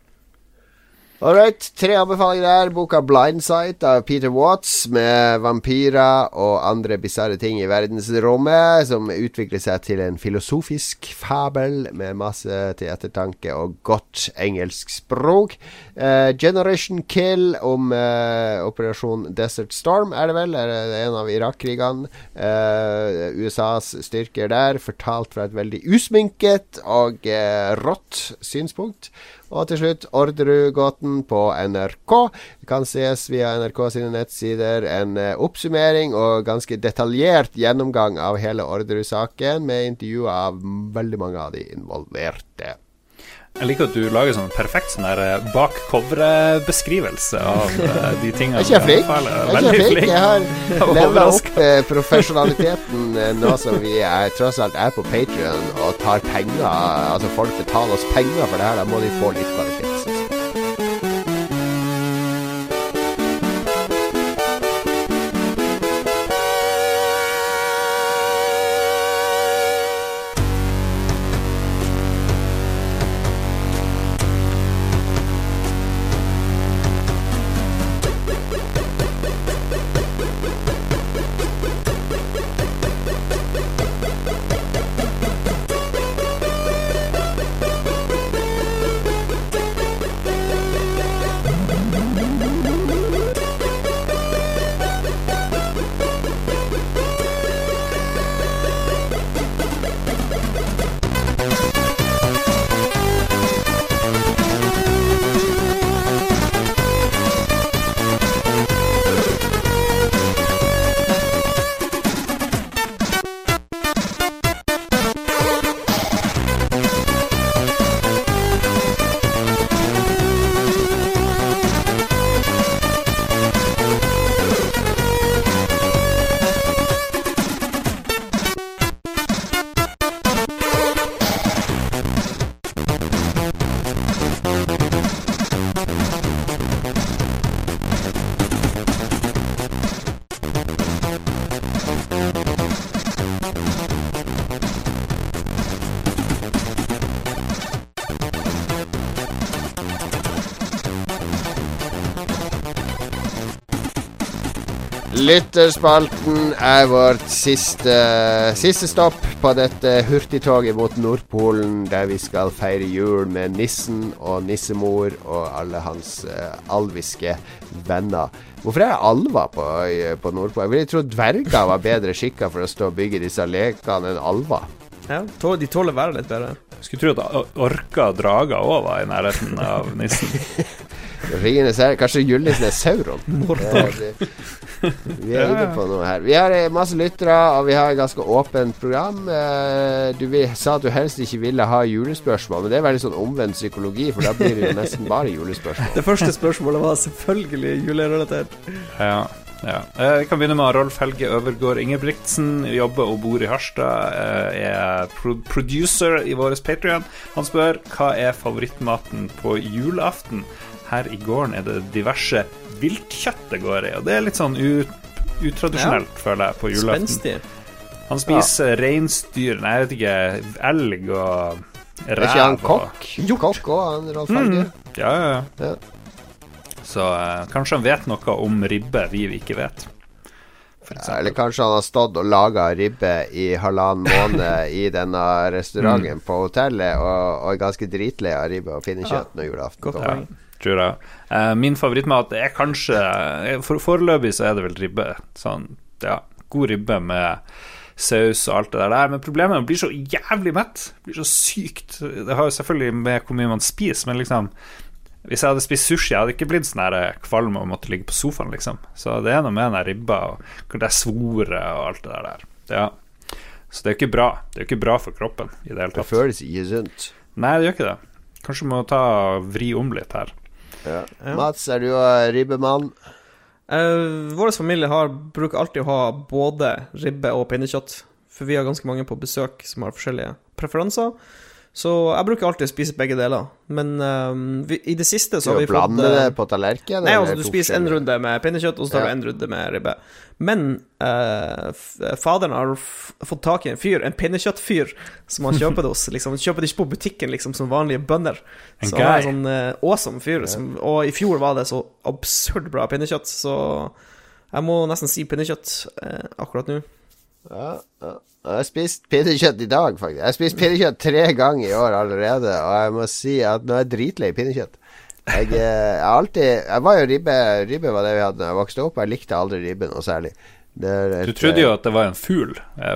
All right, tre anbefalinger der. Boka 'Blindsight' av Peter Watts, med vampyrer og andre bisarre ting i verdensrommet, som utvikler seg til en filosofisk fabel med masse til ettertanke og godt engelsk språk. Eh, 'Generation Kill' om eh, operasjon Desert Storm, er det vel? Er det en av Irak-krigene? Eh, USAs styrker der, fortalt fra et veldig usminket og eh, rått synspunkt. Og til slutt Orderud-gåten på NRK. Det kan ses via NRK sine nettsider. En eh, oppsummering og ganske detaljert gjennomgang av hele Orderud-saken, med intervjuer av veldig mange av de involverte. Jeg liker at du lager sånn perfekt sånn der eh, bak coveret-beskrivelse av eh, de tingene Er ikke jeg flink? Er ikke flink? flink. Jeg har [LAUGHS] Jeg levela overrasket. opp eh, profesjonaliteten nå som vi er, tross alt er på Patrion og tar penger Altså folk betaler oss penger for det her, da må de få litt kvalitet. Lytterspalten er vårt siste, siste stopp på dette hurtigtoget mot Nordpolen, der vi skal feire jul med nissen og nissemor og alle hans uh, alviske venner. Hvorfor er det alver på, på Nordpolen? Jeg ville tro dverger var bedre skikka for å stå og bygge disse lekene enn alver. Ja, de tåler været litt bedre. Skulle tro at orka drager òg var i nærheten av nissen. [LAUGHS] Ringenes herre, kanskje julenissen er Sauron? Det- Vi er inne på noe her. Vi har eh, masse lyttere, og vi har et ganske åpent program. Eh, Du sa at du helst ikke ville ha julespørsmål, men det er veldig sånn omvendt psykologi, for da blir det jo nesten bare julespørsmål. [LAUGHS] Det første spørsmålet var selvfølgelig julerelatert. Ja, ja. Jeg Vi kan begynne med Rolf Helge Øvergård Ingebrigtsen. Jobber og bor i Harstad. eh, Er producer i vår Patrion. Han spør hva er favorittmaten på julaften. Her i gården er det diverse viltkjøtt det går i, og det er litt sånn ut, utradisjonelt, føler jeg, på julaften. Spenstig. Han spiser reinsdyr, nei, jeg vet ikke, elg og Er ikke han kokk? og kokk? Òg, han Rolf Helge? Ja, ja, ja. Ja. Så uh, kanskje han vet noe om ribbe vi ikke vet. Ja. Eller kanskje han har stått og laga ribbe i halvannen måned i denne [LAUGHS] restauranten på hotellet, og, og er ganske dritlei av ribbe og pinnekjøtt når julaften kommer kommer. Tror jeg. Uh, min favorittmat er kanskje eh, for, Foreløpig så er det vel ribbe. Sånn, ja, god ribbe med saus og alt det der. Men problemet er man blir så jævlig mett. Blir så sykt. Det har jo selvfølgelig med hvor mye man spiser, men liksom Hvis jeg hadde spist sushi, jeg hadde ikke blitt sånn her kvalm og måtte ligge på sofaen, liksom. Så det er noe med den ribba og det svoret og alt det der. Ja. Så det er ikke bra. Det er ikke bra for kroppen i det hele Det føles ikke sunt. Nei, det gjør ikke det. Kanskje må ta vri om litt her. Ja. Mats, er du ribbemann? Uh, Vår familie har, bruker alltid å ha både ribbe og pinnekjøtt. For vi har ganske mange på besøk som har forskjellige preferanser. Så jeg bruker alltid å spise begge deler. Men um, vi, i det siste så har vi fått blander eh, det på tallerkenen? Nei, altså du spiser en runde med pinnekjøtt, og så tar Ja. du en runde med ribbe. Men uh, faderen har f fått tak i en fyr, en pinnekjøttfyr, som han kjøper det hos. [LAUGHS] Liksom. Han kjøper det ikke på butikken, liksom, som vanlige bønder. En Så han er en sånn uh, awesome fyr. Som, og i fjor var det så absurd bra pinnekjøtt, så jeg må nesten si pinnekjøtt uh, akkurat nå. Ja, ja. Jeg har spist pinnekjøtt i dag, faktisk. Jeg har spist pinnekjøtt tre ganger i år allerede, og jeg må si at nå er jeg dritlei pinnekjøtt. Jeg, eh, jeg alltid Jeg var jo ribbe Ribbe var det vi hadde da jeg vokste opp. Jeg likte aldri ribbe noe særlig. Det et, Du trodde jo at det var en fugl,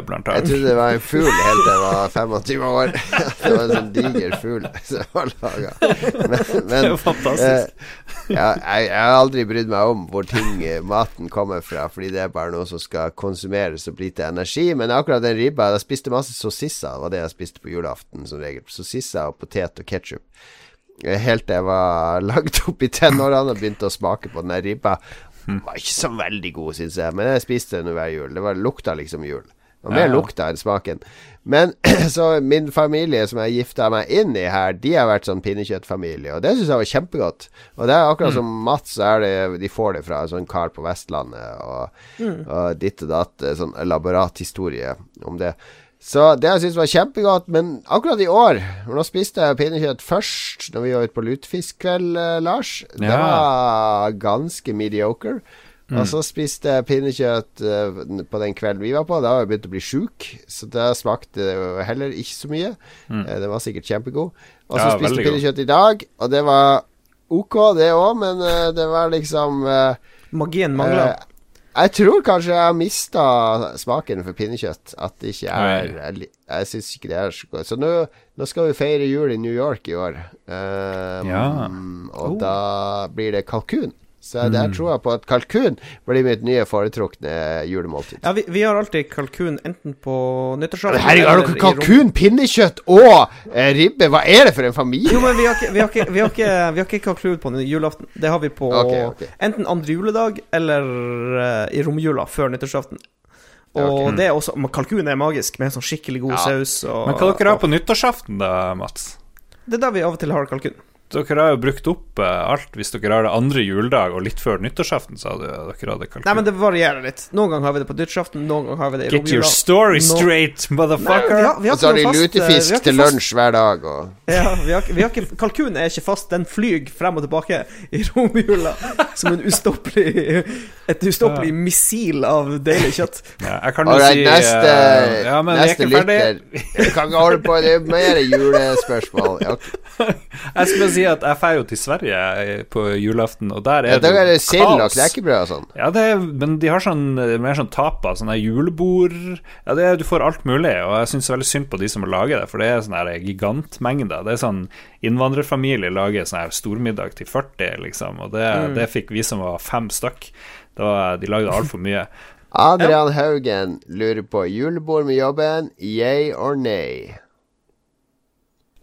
blant annet. Jeg trodde det var en fugl helt til jeg var [LAUGHS] 25 år. [LAUGHS] det var en sånn diger fugl [LAUGHS] som var laga. Men, Det er jo fantastisk. eh, ja, jeg, jeg har aldri brydd meg om hvor ting eh, maten kommer fra, fordi det er bare noe som skal konsumeres og bli til energi. Men akkurat den ribba Jeg spiste masse sossisser, det var det jeg spiste på julaften som regel. Sossisser og potet og ketsjup. Helt til jeg var lagd opp i tenårene og begynte å smake på den der ribba. Var ikke så veldig god, syns jeg, men jeg spiste den hver jul. Det var, lukta liksom jul. Det var mer Ja. lukta enn smaken. Men [CLEARS THROAT] så min familie som jeg gifta meg inn i her, de har vært sånn pinnekjøttfamilie, og det syns jeg var kjempegodt. Og det er akkurat som Mats, så er det de får det fra en sånn kar på Vestlandet, og, og ditt og datt, sånn elaborat historie om det. Så det jeg syns var kjempegodt, men akkurat i år Nå spiste jeg pinnekjøtt først når vi var ute på lutefiskkveld, eh, Lars. Det var ganske mediocre. Og så spiste jeg pinnekjøtt eh, på den kvelden vi var på. Da var jeg begynt å bli sjuk, så det smakte det heller ikke så mye. Eh, Den var sikkert kjempegod. Og så Ja, spiste jeg pinnekjøtt i dag, og det var ok, det òg, men eh, det var liksom eh, Magien mangler. Jeg tror kanskje jeg har mista smaken for pinnekjøtt. At det ikke Jeg, li- jeg syns ikke det er så godt. Så nå, nå skal vi feire jul i New York i år. Um, Ja. Og Oh. da blir det kalkun. Så der tror jeg på at kalkun blir mitt nye foretrukne julemåltid. Ja, vi, vi har alltid kalkun enten på nyttårsaften Herregud, har eller dere i rom- kalkun, pinnekjøtt og eh, ribbe? Hva er det for en familie? Jo, men vi har ikke, vi har ikke, vi har ikke, vi har ikke kalkun på julaften. Det har vi på okay, okay. enten andre juledag eller eh, i romjula før nyttårsaften. Og okay. det er også Men kalkun er magisk, med sånn skikkelig god Ja. saus. Og, Men hva dere har på nyttårsaften, da, Mats? Det er da vi av og til har kalkun. Dere har jo brukt opp eh, alt hvis dere har det andre juledag og litt før nyttårsaften, sa du dere hadde kalkun. Nei, men det varierer litt. Noen ganger har vi det på nyttårsaften, noen ganger har vi det i Get your story Nå- straight, Nei, motherfucker! vi har, vi har Og så har de fast, eh, lutefisk til lunsj hver dag. Og Ja, vi har, vi har ikke, Kalkunen er ikke fast, den flyr frem og tilbake i romjula som en ustoppelig et ustoppelig missil av deilig kjøtt. Ja, jeg kan jo right, si neste, uh, Ja, men neste lytter Jeg kan ikke holde på, det er mer julespørsmål. Ja. [LAUGHS] Jeg skulle si at jeg drar jo til Sverige eh, på julaften, og der Ja, er er det sild og kaos. knekkebrød og sånn. Ja, det er, men de har sånn eh, mer sånn tapa, sånne julebord Ja, det er, du får alt mulig, og jeg syns veldig synd på de som lager det, for det er sånne her gigantmengder. Det er sånn innvandrerfamilie lager sånn her stormiddag til 40, liksom, og det, Mm. det fikk vi som var fem stykk. Det De lagde altfor mye. Adrian Haugen lurer på julebord med jobben, yay or nay?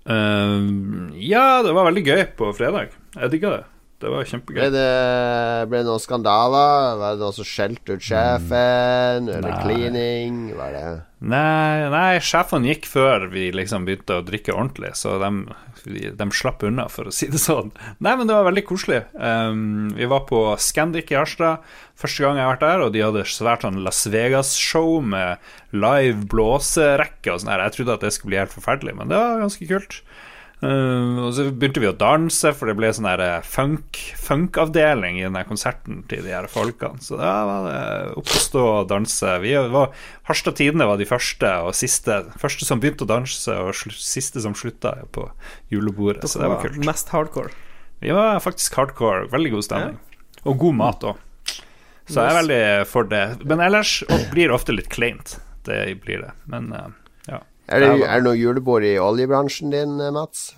Eh, ja, det var veldig gøy på fredag. Jeg digga det. Det var kjempegøy. Ble det, ble det noen skandaler? Var det noen som skjelte ut sjefen? Eller Nei. cleaning? Var det Nei, nei, sjefen gikk før vi liksom begynte å drikke ordentlig, så de, de slapp unna, for å si det sånn. Nei, men det var veldig koselig. Um, vi var på Scandic i Harstad første gang jeg har vært der, og de hadde svært sånn Las Vegas-show med live blåserekke og sånn her. Jeg trodde at det skulle bli helt forferdelig, men det var ganske kult. Um, og så begynte vi å danse, for det ble sånn her eh, funk funkavdeling i den konserten til de her folkene. Så da var det opp å stå og danse. Vi var, Harstad Tidende var de første og siste Første som begynte å danse, og siste som slutta på julebordet. Så det var kult. Mest hardcore. Vi var faktisk hardcore. Veldig god stemning. Og god mat òg. Så jeg er veldig for det. Men ellers blir det ofte litt kleint. Det blir det. Men eh, ja. Er det, er det noe julebord i oljebransjen din, eh, Mats?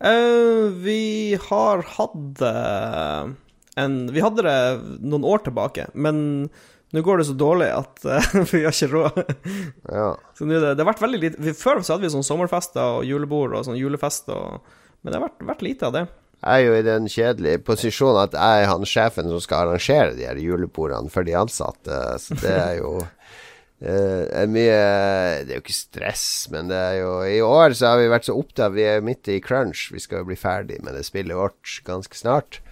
Uh, vi har hatt eh, en Vi hadde det noen år tilbake, men nå går det så dårlig at uh, [LAUGHS] vi har ikke råd. Ja. Så nå det, det har vært veldig lite Før så hadde vi sånn sommerfester og julebord og sånn julefest, og, men det har vært, vært lite av det. Jeg er jo i den kjedelige posisjonen at jeg er han sjefen som skal arrangere de her julebordene for de ansatte, så det er jo eh, er mye Det er jo ikke stress, men det er jo I år så har vi vært så opptatt Vi er midt i crunch. Vi skal jo bli ferdig med det spillet vårt ganske snart.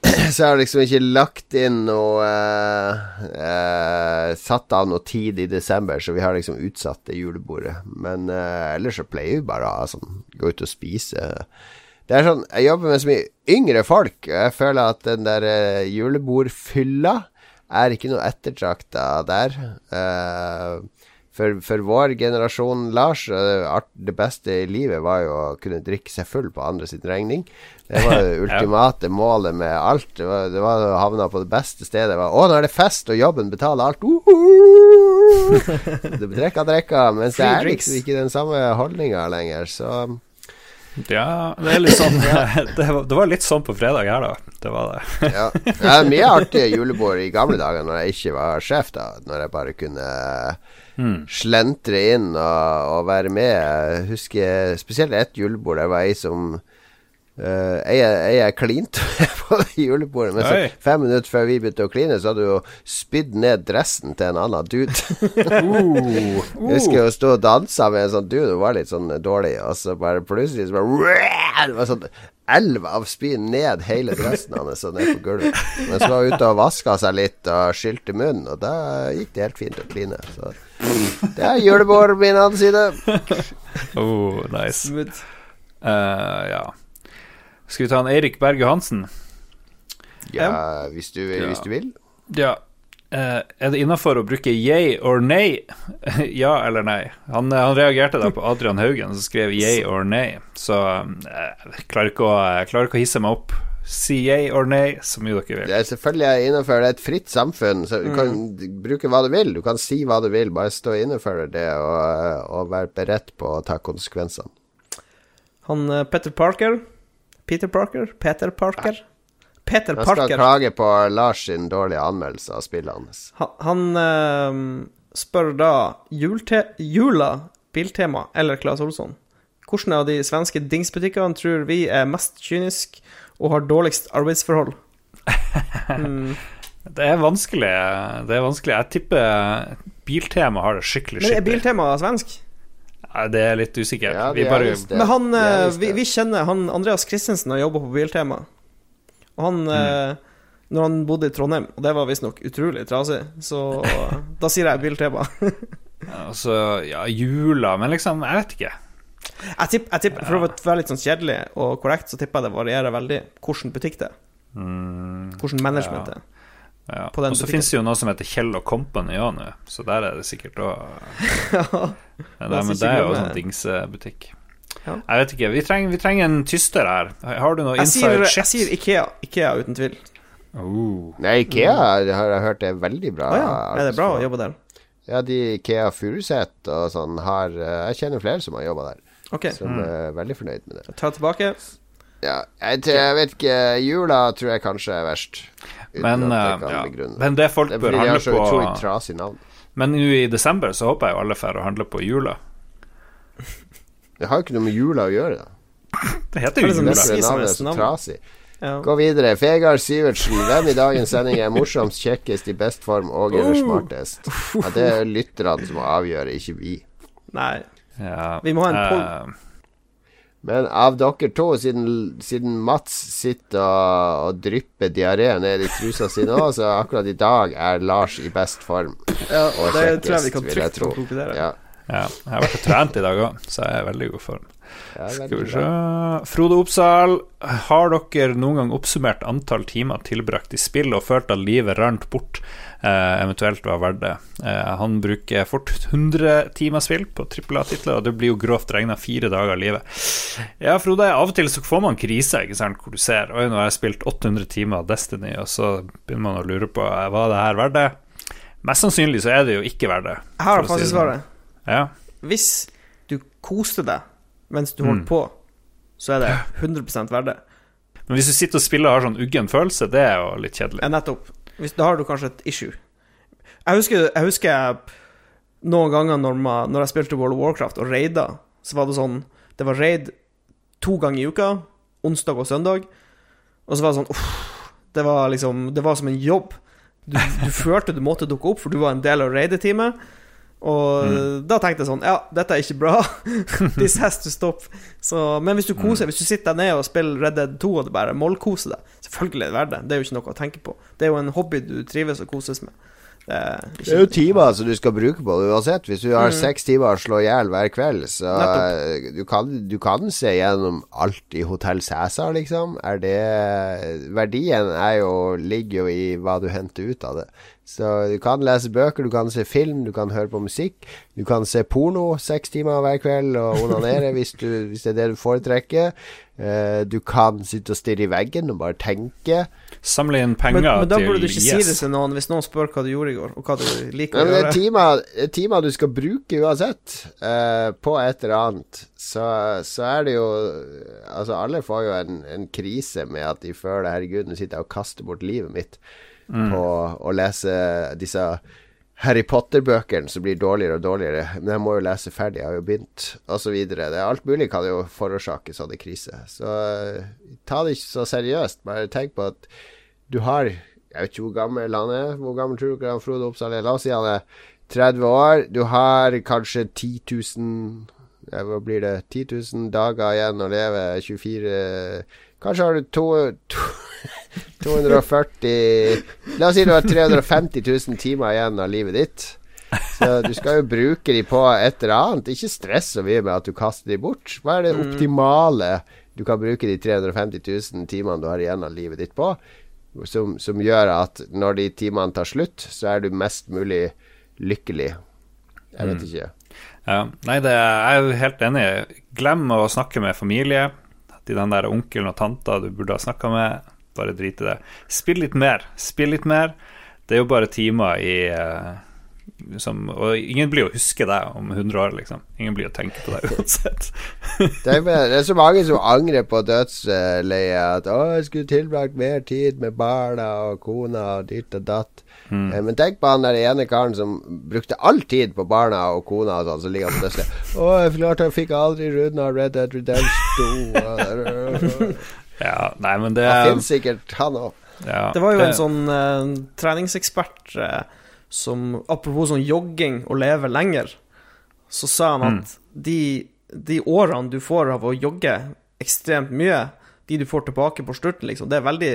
[CLEARS THROAT] Så jeg har liksom ikke lagt inn noe uh, uh, Satt av noe tid i desember, så vi har liksom utsatt det julebordet. Men uh, ellers så pleier vi bare å sånn, gå ut og spise. Det er sånn, Jeg jobber med så mye yngre folk, og jeg føler at den der julebordfylla er ikke noe ettertrakta der. Uh, for, for vår generasjon, Lars, det art- det beste i livet var jo å kunne drikke seg full på andre sin regning. Det var [LAUGHS] det ultimate målet med alt. Det var, det var å havne på det beste stedet. Det var, å, nå er det fest, og jobben betaler alt. Uhuhu! Du drikker drikker, mens det er liksom ikke den samme holdninga lenger. Så Ja, det er litt sånn [LAUGHS] det, var, det var litt sånn på fredag her, da. Det var det. [LAUGHS] ja. Det er mye artige julebord i gamle dager når jeg ikke var sjef, da. Når jeg bare kunne Mm. slentre inn og, og være med. Jeg husker spesielt ett julebord. Der var ei som uh, er klint jeg klinte [LAUGHS] på julebordet. Men så fem minutter før vi begynte å kline, så hadde du jo spydd ned dressen til en annen dude. [LAUGHS] Uh, Jeg husker jeg sto og dansa med en sånn dude, hun var litt sånn dårlig, og så bare plutselig så bare Det var sånn elv av spy ned hele dressen hans og ned på gulvet. Men så var hun ute og vaska seg litt og skylte munnen, og da gikk det helt fint å kline. Så det er julebord på min annen side. [LAUGHS] oh, nice. Uh, Eh, ja. Skal vi ta en Eirik Berge Hansen? Ja, hvis du, Ja. hvis du vil. Ja. Eh, er det innafor å bruke yay or nay? [LAUGHS] ja eller nei? Han, han reagerte da på Adrian Haugen, som skrev yay or nay. Så eh, jeg klarer ikke, å, klarer ikke å hisse meg opp. Si yay or nay så mye dere vil. Det er selvfølgelig er innenfor et fritt samfunn, så du kan bruke hva du vil. Du kan si hva du vil, bare stå innenfor det og, og være beredt på å ta konsekvensene. Han eh, Peter Parker Peter Parker? Peter Parker? Jeg skal Parker. klage på Lars sin dårlige anmeldelse av spillet hans. Han, han uh, spør da julte, Jula Biltema eller Claes Olsson. Hvilken av de svenske dingsbutikkene tror vi er mest kynisk og har dårligst arbeidsforhold? [LAUGHS] Mm. Det er vanskelig. Det er vanskelig. Jeg tipper Biltema har det skikkelig skikkelig. Men er. Biltema svensk? Det er litt usikkert. Ja, vi bare. Men han, eh, vi, vi kjenner han Andreas Christensen har jobba på Biltema. Og han eh, Når han bodde i Trondheim, og det var visstnok utrolig trasig, så da sier jeg Biltema. [LAUGHS] altså, ja, jula Men liksom, jeg vet ikke. Jeg tipper, jeg tipper, For å være litt sånn kjedelig og korrekt, så tipper jeg det varierer veldig hvordan butikk det er. Mm, Hvordan management det er. Ja. Og så fins det jo noe som heter Kjell og Company òg nå, så der er det sikkert òg Ja. Men, det er jo sånn dingsebutikk. Ja. Jeg vet ikke. Vi trenger, vi trenger en tyster her. Har du noe Jeg sier, inside jeg sier Ikea. Ikea uten tvil. Oh. Nei, Ikea har jeg hørt er veldig bra. Ah, ja. Er det bra å jobbe der? Ja, de Ikea Furuset og sånn har eh, Jeg kjenner flere som har jobba der, okay. som er veldig fornøyd med det. ta tilbake. Ja, jeg, tror- jeg vet ikke Jula tror jeg kanskje er verst. Men, eh, ja. det. men det folk Det bør handle så utrolig på trasig navn. Men nå i desember så håper jeg jo alle får å handle på jula. Det har jo ikke noe med jula å gjøre, da. [LAUGHS] Det heter jo Det sånn jula. Er så trasig. Ja. Gå videre. Vegard Sivertsen. Hvem i dagens sending er morsomst, kjekkest, i best form og eller Oh. smartest? Ja, det er lytterne som må avgjøre, ikke vi. Nei. Ja, Vi må ha en poll. eh, Men av dere to, siden, siden Mats sitter og, og drypper diaré ned i trusa si nå, så akkurat i dag er Lars i best form. Ja, Og det tror jeg vi kan trygt konkludere. Ja, ja. Jeg har vært og trent i dag òg, så jeg er i veldig god form. ja, Skal vi se Frode Oppsal, har dere noen gang oppsummert antall timer tilbrakt i spill og følt at livet rant bort, eventuelt var verdt det? Eh, han bruker fort 100 timer spill på trippel A-titler, og det blir jo grovt regna fire dager av livet. Ja, Frode, av og til så får man krise, ikke sant, hvor du ser Oi, nå har jeg spilt 800 timer av Destiny, og så begynner man å lure på eh, Var det her verdt det? Mest sannsynlig så er det jo ikke verdt det. Jeg har svaret det fasitsvaret. sånn. Ja. Hvis du koste deg mens du Mm. holdt på, så er det 100 verdt det. Men hvis du sitter og spiller og har sånn uggen følelse, det er jo litt kjedelig. Ja, nettopp. Hvis, da har du kanskje et issue. Jeg husker, jeg husker noen ganger når, man, når jeg spilte World of Warcraft og raida, så var det sånn Det var raid to ganger i uka, onsdag og søndag, og så var det sånn uff, Det var liksom Det var som en jobb. Du, du [LAUGHS] følte du måtte dukke opp, for du var en del av raideteamet. Og da tenkte jeg sånn Ja, dette er ikke bra. [LAUGHS] This has to stop. Så, men hvis du koser Hvis du sitter deg ned og spiller Red Dead 2 og det bare mollkoser deg Selvfølgelig er det verdt det. Det er jo ikke noe å tenke på. Det er jo en hobby du trives og koses med. Det er Det er jo timer som du skal bruke på det uansett. Hvis du har seks timer å slå i hjel hver kveld, så du kan, du kan se gjennom alt i Hotell Cæsar, liksom. Er det Verdien er jo, ligger jo i hva du henter ut av det. Så du kan lese bøker, du kan se film, du kan høre på musikk. Du kan se porno seks timer hver kveld og onanere [LAUGHS] hvis, du, hvis det er det du foretrekker. Uh, du kan sitte og stirre i veggen og bare tenke. Samle inn men, penger men da burde du ikke si det til noen hvis noen spør hva du gjorde i går, og hva du liker å men det er gjøre. timer, det er timer du skal bruke uansett, uh, på et eller annet. Så, så er det jo Altså, alle får jo en, en krise med at de føler Herregud, nå sitter jeg og kaster bort livet mitt på å lese disse Harry Potter-bøkene som blir dårligere og dårligere. Men jeg må jo lese ferdig, jeg har jo begynt, osv. Alt mulig kan jo forårsake sånne kriser. Så eh, ta det ikke så seriøst. Bare tenk på at du har Jeg vet ikke hvor gammel han er. Hvor gammel tror du han Frode Oppsal er? La oss si han er 30 år. Du har kanskje 10 000 ja, Hva blir det? 10 000 dager igjen å leve. 24 Kanskje har du to, to [LAUGHS] 240 La oss si du har 350 000 timer igjen av livet ditt. Så du skal jo bruke de på et eller annet. Ikke stress så mye med at du kaster de bort. Hva er det optimale du kan bruke de 350 000 timene du har igjen av livet ditt på? Som, som gjør at når de timene tar slutt, så er du mest mulig lykkelig. Jeg vet ikke. Ja. Nei, det er jeg er helt enig. Glem å snakke med familie. De den der onkelen og tanta du burde ha snakka med, bare drit i det. Spill litt mer. Spill litt mer. Det er jo bare timer i eh, som, Og ingen blir å huske deg om 100 år, liksom. Ingen blir å tenke på deg [LAUGHS] uansett. Det det er så mange som angrer på dødsleiet. At 'Å, jeg skulle tilbrakt mer tid med barna og kona og ditt og datt'. Mm. Eh, Men tenk på han der ene karen som brukte all tid på barna og kona og sånn, som ligger på dødsleiet. [LAUGHS] 'Å, jeg klarte jeg fikk aldri runda Red Dead Redemption 2'. [LAUGHS] Ja, nei, men det Han finnes sikkert, han òg. ja, Det var jo en sånn uh, treningsekspert uh, som Apropos sånn jogging og leve lenger, så sa han at de, de årene du får av å jogge ekstremt mye, de du får tilbake på slutten, liksom, det er veldig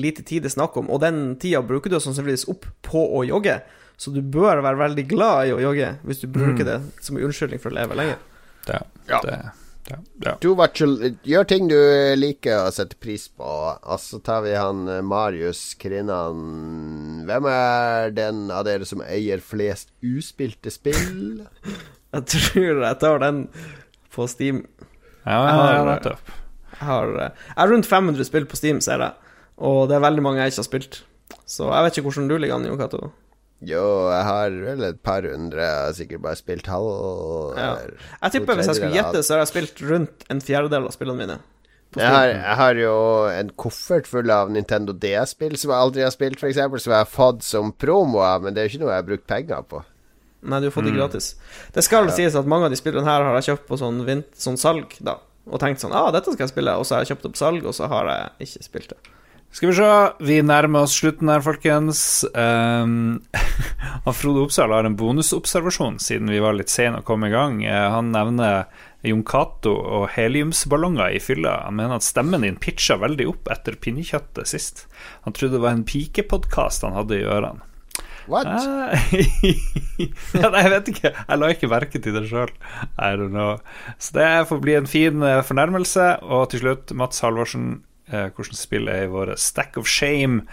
lite tid det er snakk om, og den tida bruker du sannsynligvis opp på å jogge. Så du bør være veldig glad i å jogge hvis du bruker det som en unnskyldning for å leve lenger. det, Ja. det, ja, ja. Gjør ting du liker å sette pris på. Og så tar vi han eh, Marius Krinnan. Hvem er den av dere som eier flest uspilte spill? [LAUGHS] Jeg tror jeg tar den på Steam. ja, ja, ja, nettopp. Har, eh, jeg har rundt 500 spill på Steam, ser jeg. Og det er veldig mange jeg ikke har spilt. Så jeg vet ikke hvordan du ligger an, Jo Cato. Jo, jeg har vel et par hundre. Jeg har sikkert bare spilt halv Ja. Jeg tipper hvis jeg skulle gjette, så har jeg spilt rundt en fjerdedel av spillene mine. Jeg har, jeg har jo en koffert full av Nintendo DS-spill som jeg aldri har spilt, f.eks., som jeg har fått som promo men det er jo ikke noe jeg har brukt penger på. Nei, du har fått det Mm. gratis. Det skal sies at mange av de spillene her har jeg kjøpt på sånn, vint, sånn salg, da. Og tenkt sånn ah, dette skal jeg spille, og så har jeg kjøpt på salg, og så har jeg ikke spilt det. Skal vi se, vi nærmer oss slutten her, folkens. [LAUGHS] Um, Frode Oppsal har en bonusobservasjon, siden vi var litt sene å komme i gang. Eh, han nevner Jon Cato og heliumsballonger i fylla. Han mener at stemmen din pitcha veldig opp etter pinnekjøttet sist. Han trodde det var en pikepodkast han hadde i ørene. What? [LAUGHS] Ja, nei, jeg vet ikke. Jeg la ikke merke til det sjøl. I don't know. Så det får bli en fin eh, fornærmelse. Og til slutt, Mats Halvorsen, eh, hvordan spill er i våre Stack of Shame?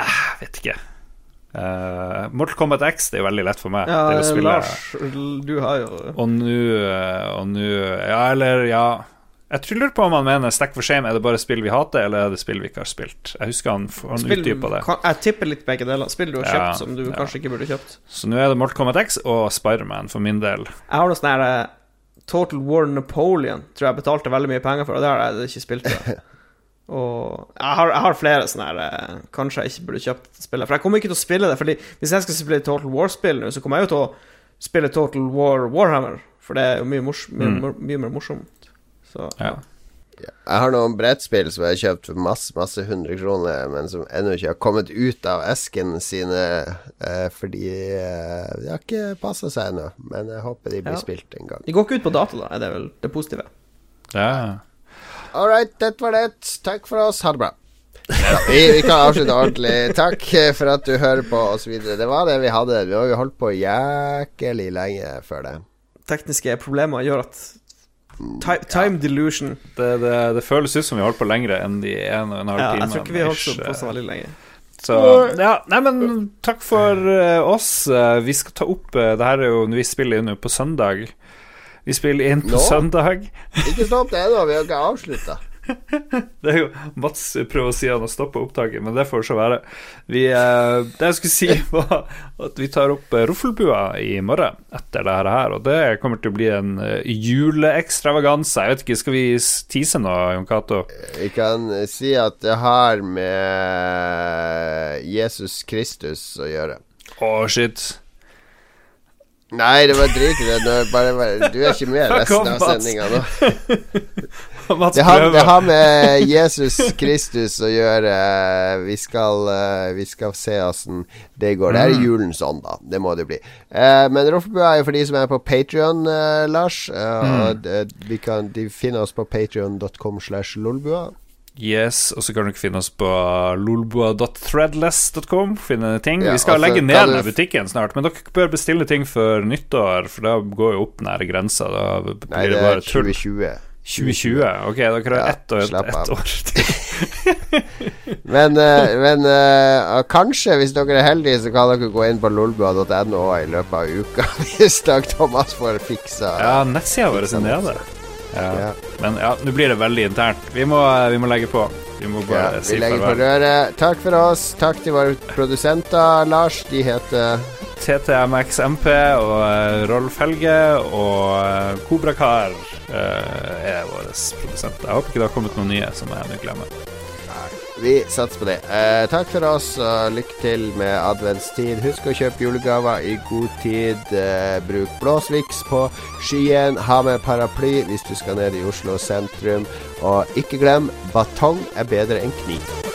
Eh, vet ikke. Uh, Mortal Kombat X det er jo veldig lett for meg. Ja, Lars, du har jo Og nå eh, Og nå Ja, eller ja Jeg tror lurer på om han mener Stack for Shame Er det bare spill vi hater, eller er det spill vi ikke har spilt? Jeg husker han, han Spill- det. kan- Jeg tipper litt begge deler. Spill du har Ja, kjøpt som du ja. kanskje ikke burde kjøpt. Så nå er det Mortal Kombat X og Spiderman for min del. Jeg har noe sånn her eh, Total War Napoleon, tror jeg betalte veldig mye penger for, og det har jeg ikke spilt. [LAUGHS] Og jeg har, jeg har flere sånne her eh, Kanskje jeg ikke burde kjøpt spillet. For jeg kommer ikke til å spille det. Fordi hvis jeg skal spille Total War-spill nå, så kommer jeg jo til å spille Total War Warhammer. For det er jo mye, mors mye, Mm. mye mer morsomt. Så Ja. Ja. Jeg har noen brettspill som jeg har kjøpt for masse masse hundre kroner, men som ennå ikke har kommet ut av esken sine eh, fordi eh, de har ikke passa seg ennå. Men jeg håper de blir Ja. spilt en gang. De går ikke ut på data, da, er det vel det positive. ja. All right, dette var det. Takk for oss. Ha det bra. Vi, vi kan avslutte ordentlig. Takk for at du hører på osv. Det var det vi hadde. Vi har jo holdt på jækelig lenge før det. Tekniske problemer gjør at Time, time delusion. Det, det, det føles ut som vi har holdt på lengre enn de en og en halv Ja, time. jeg tror ikke vi har holdt på så veldig lenge. Så ja, nei, men takk for eh, oss. Eh, vi skal ta opp uh, Det her er jo når vi spiller inn på søndag. Vi spiller inn på Nå? søndag. Ikke stopp det da. vi har ikke avslutta. [LAUGHS] Det er jo Mats prøver å si han har stoppa opptaket, men det får så være. Vi, eh, det jeg skulle si, [LAUGHS] var at vi tar opp Ruffelbua Roffelbua i morgen etter det her, og det kommer til å bli en eh, juleekstravaganse. Jeg vet ikke, skal vi tease nå, Jon Cato? Vi kan eh, si at det har med Jesus Kristus å gjøre. Å, shit. Nei, det var drit i det. Bare, bare, du er ikke med [LAUGHS] resten av sendinga nå. [LAUGHS] Mats Det har, det har med [LAUGHS] Jesus Kristus å gjøre. Vi skal, eh, vi skal se åssen det går. Det er i julens ånd, da. Det må det bli. Eh, men Roffelbua er jo for de som er på Patrion, Lars. Eh, og vi kan, de finner oss på patrion.com slash lolbua. Yes, og så kan dere finne oss på lolboa.threadless.com. Finne ting. Ja, vi skal altså, legge ned den butikken snart, men dere bør bestille ting før nyttår, for da går jo opp nære grensa. Da blir Nei, det det bare tull. 2020. 2020? Ok, dere har Ja, ett år, slapp ett år. [LAUGHS] Men, eh, men eh, kanskje, hvis dere er heldige, så kan dere gå inn på lolbua.no i løpet av uka. [LAUGHS] Hvis Dag Thomas får fiksa Ja, nettsida vår er nede. Ja. Ja. Men ja, nå blir det veldig internt. Vi må, vi må legge på. Vi må Ja, bare vi si farvel. Takk for oss. Takk til våre produsenter, Lars. De heter TTMXMP og eh, Rolf Helge og Kobrakar Kobra eh, er våre produsenter. Jeg håper ikke det har kommet noen nye som jeg nå glemmer. Vi satser på det. Eh, takk for oss, og lykke til med adventstid. Husk å kjøpe julegaver i god tid. Eh, bruk blåsviks på skyen. Ha med paraply hvis du skal ned i Oslo sentrum. Og ikke glem, batong er bedre enn kniv.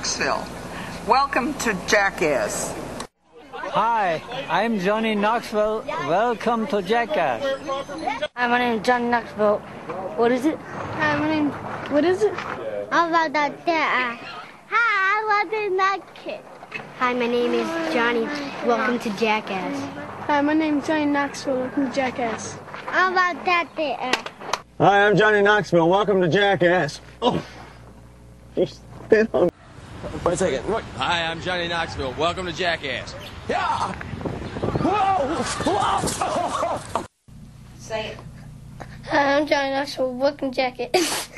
Knoxville. Welcome to Jackass. Hi, I'm Johnny Knoxville. Welcome to Jackass. Hi, my name is Johnny Knoxville. What is it? Hi, my name. What is it? How about that? There. Hi, what's in that kid? Hi, my name is Johnny. Welcome to Jackass. Hi, my name is Johnny Knoxville. Welcome to Jackass. How about that? There. Hi, I'm Johnny Knoxville. Welcome to Jackass. Oh, you spit on. Wait a second. What? Hi, I'm Johnny Knoxville. Welcome to Jackass. Yeah. Whoa! Whoa! Say it. Hi, I'm Johnny Knoxville. Welcome to Jackass.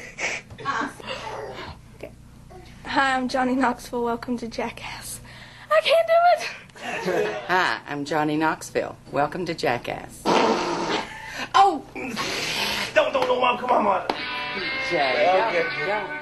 Ah. Hi, I'm Johnny Knoxville. Welcome to Jackass. I can't do it. Hi, I'm Johnny Knoxville. Welcome to Jackass. Oh! Don't, don't, don't, Mom. Come on, Mom. Jay, don't.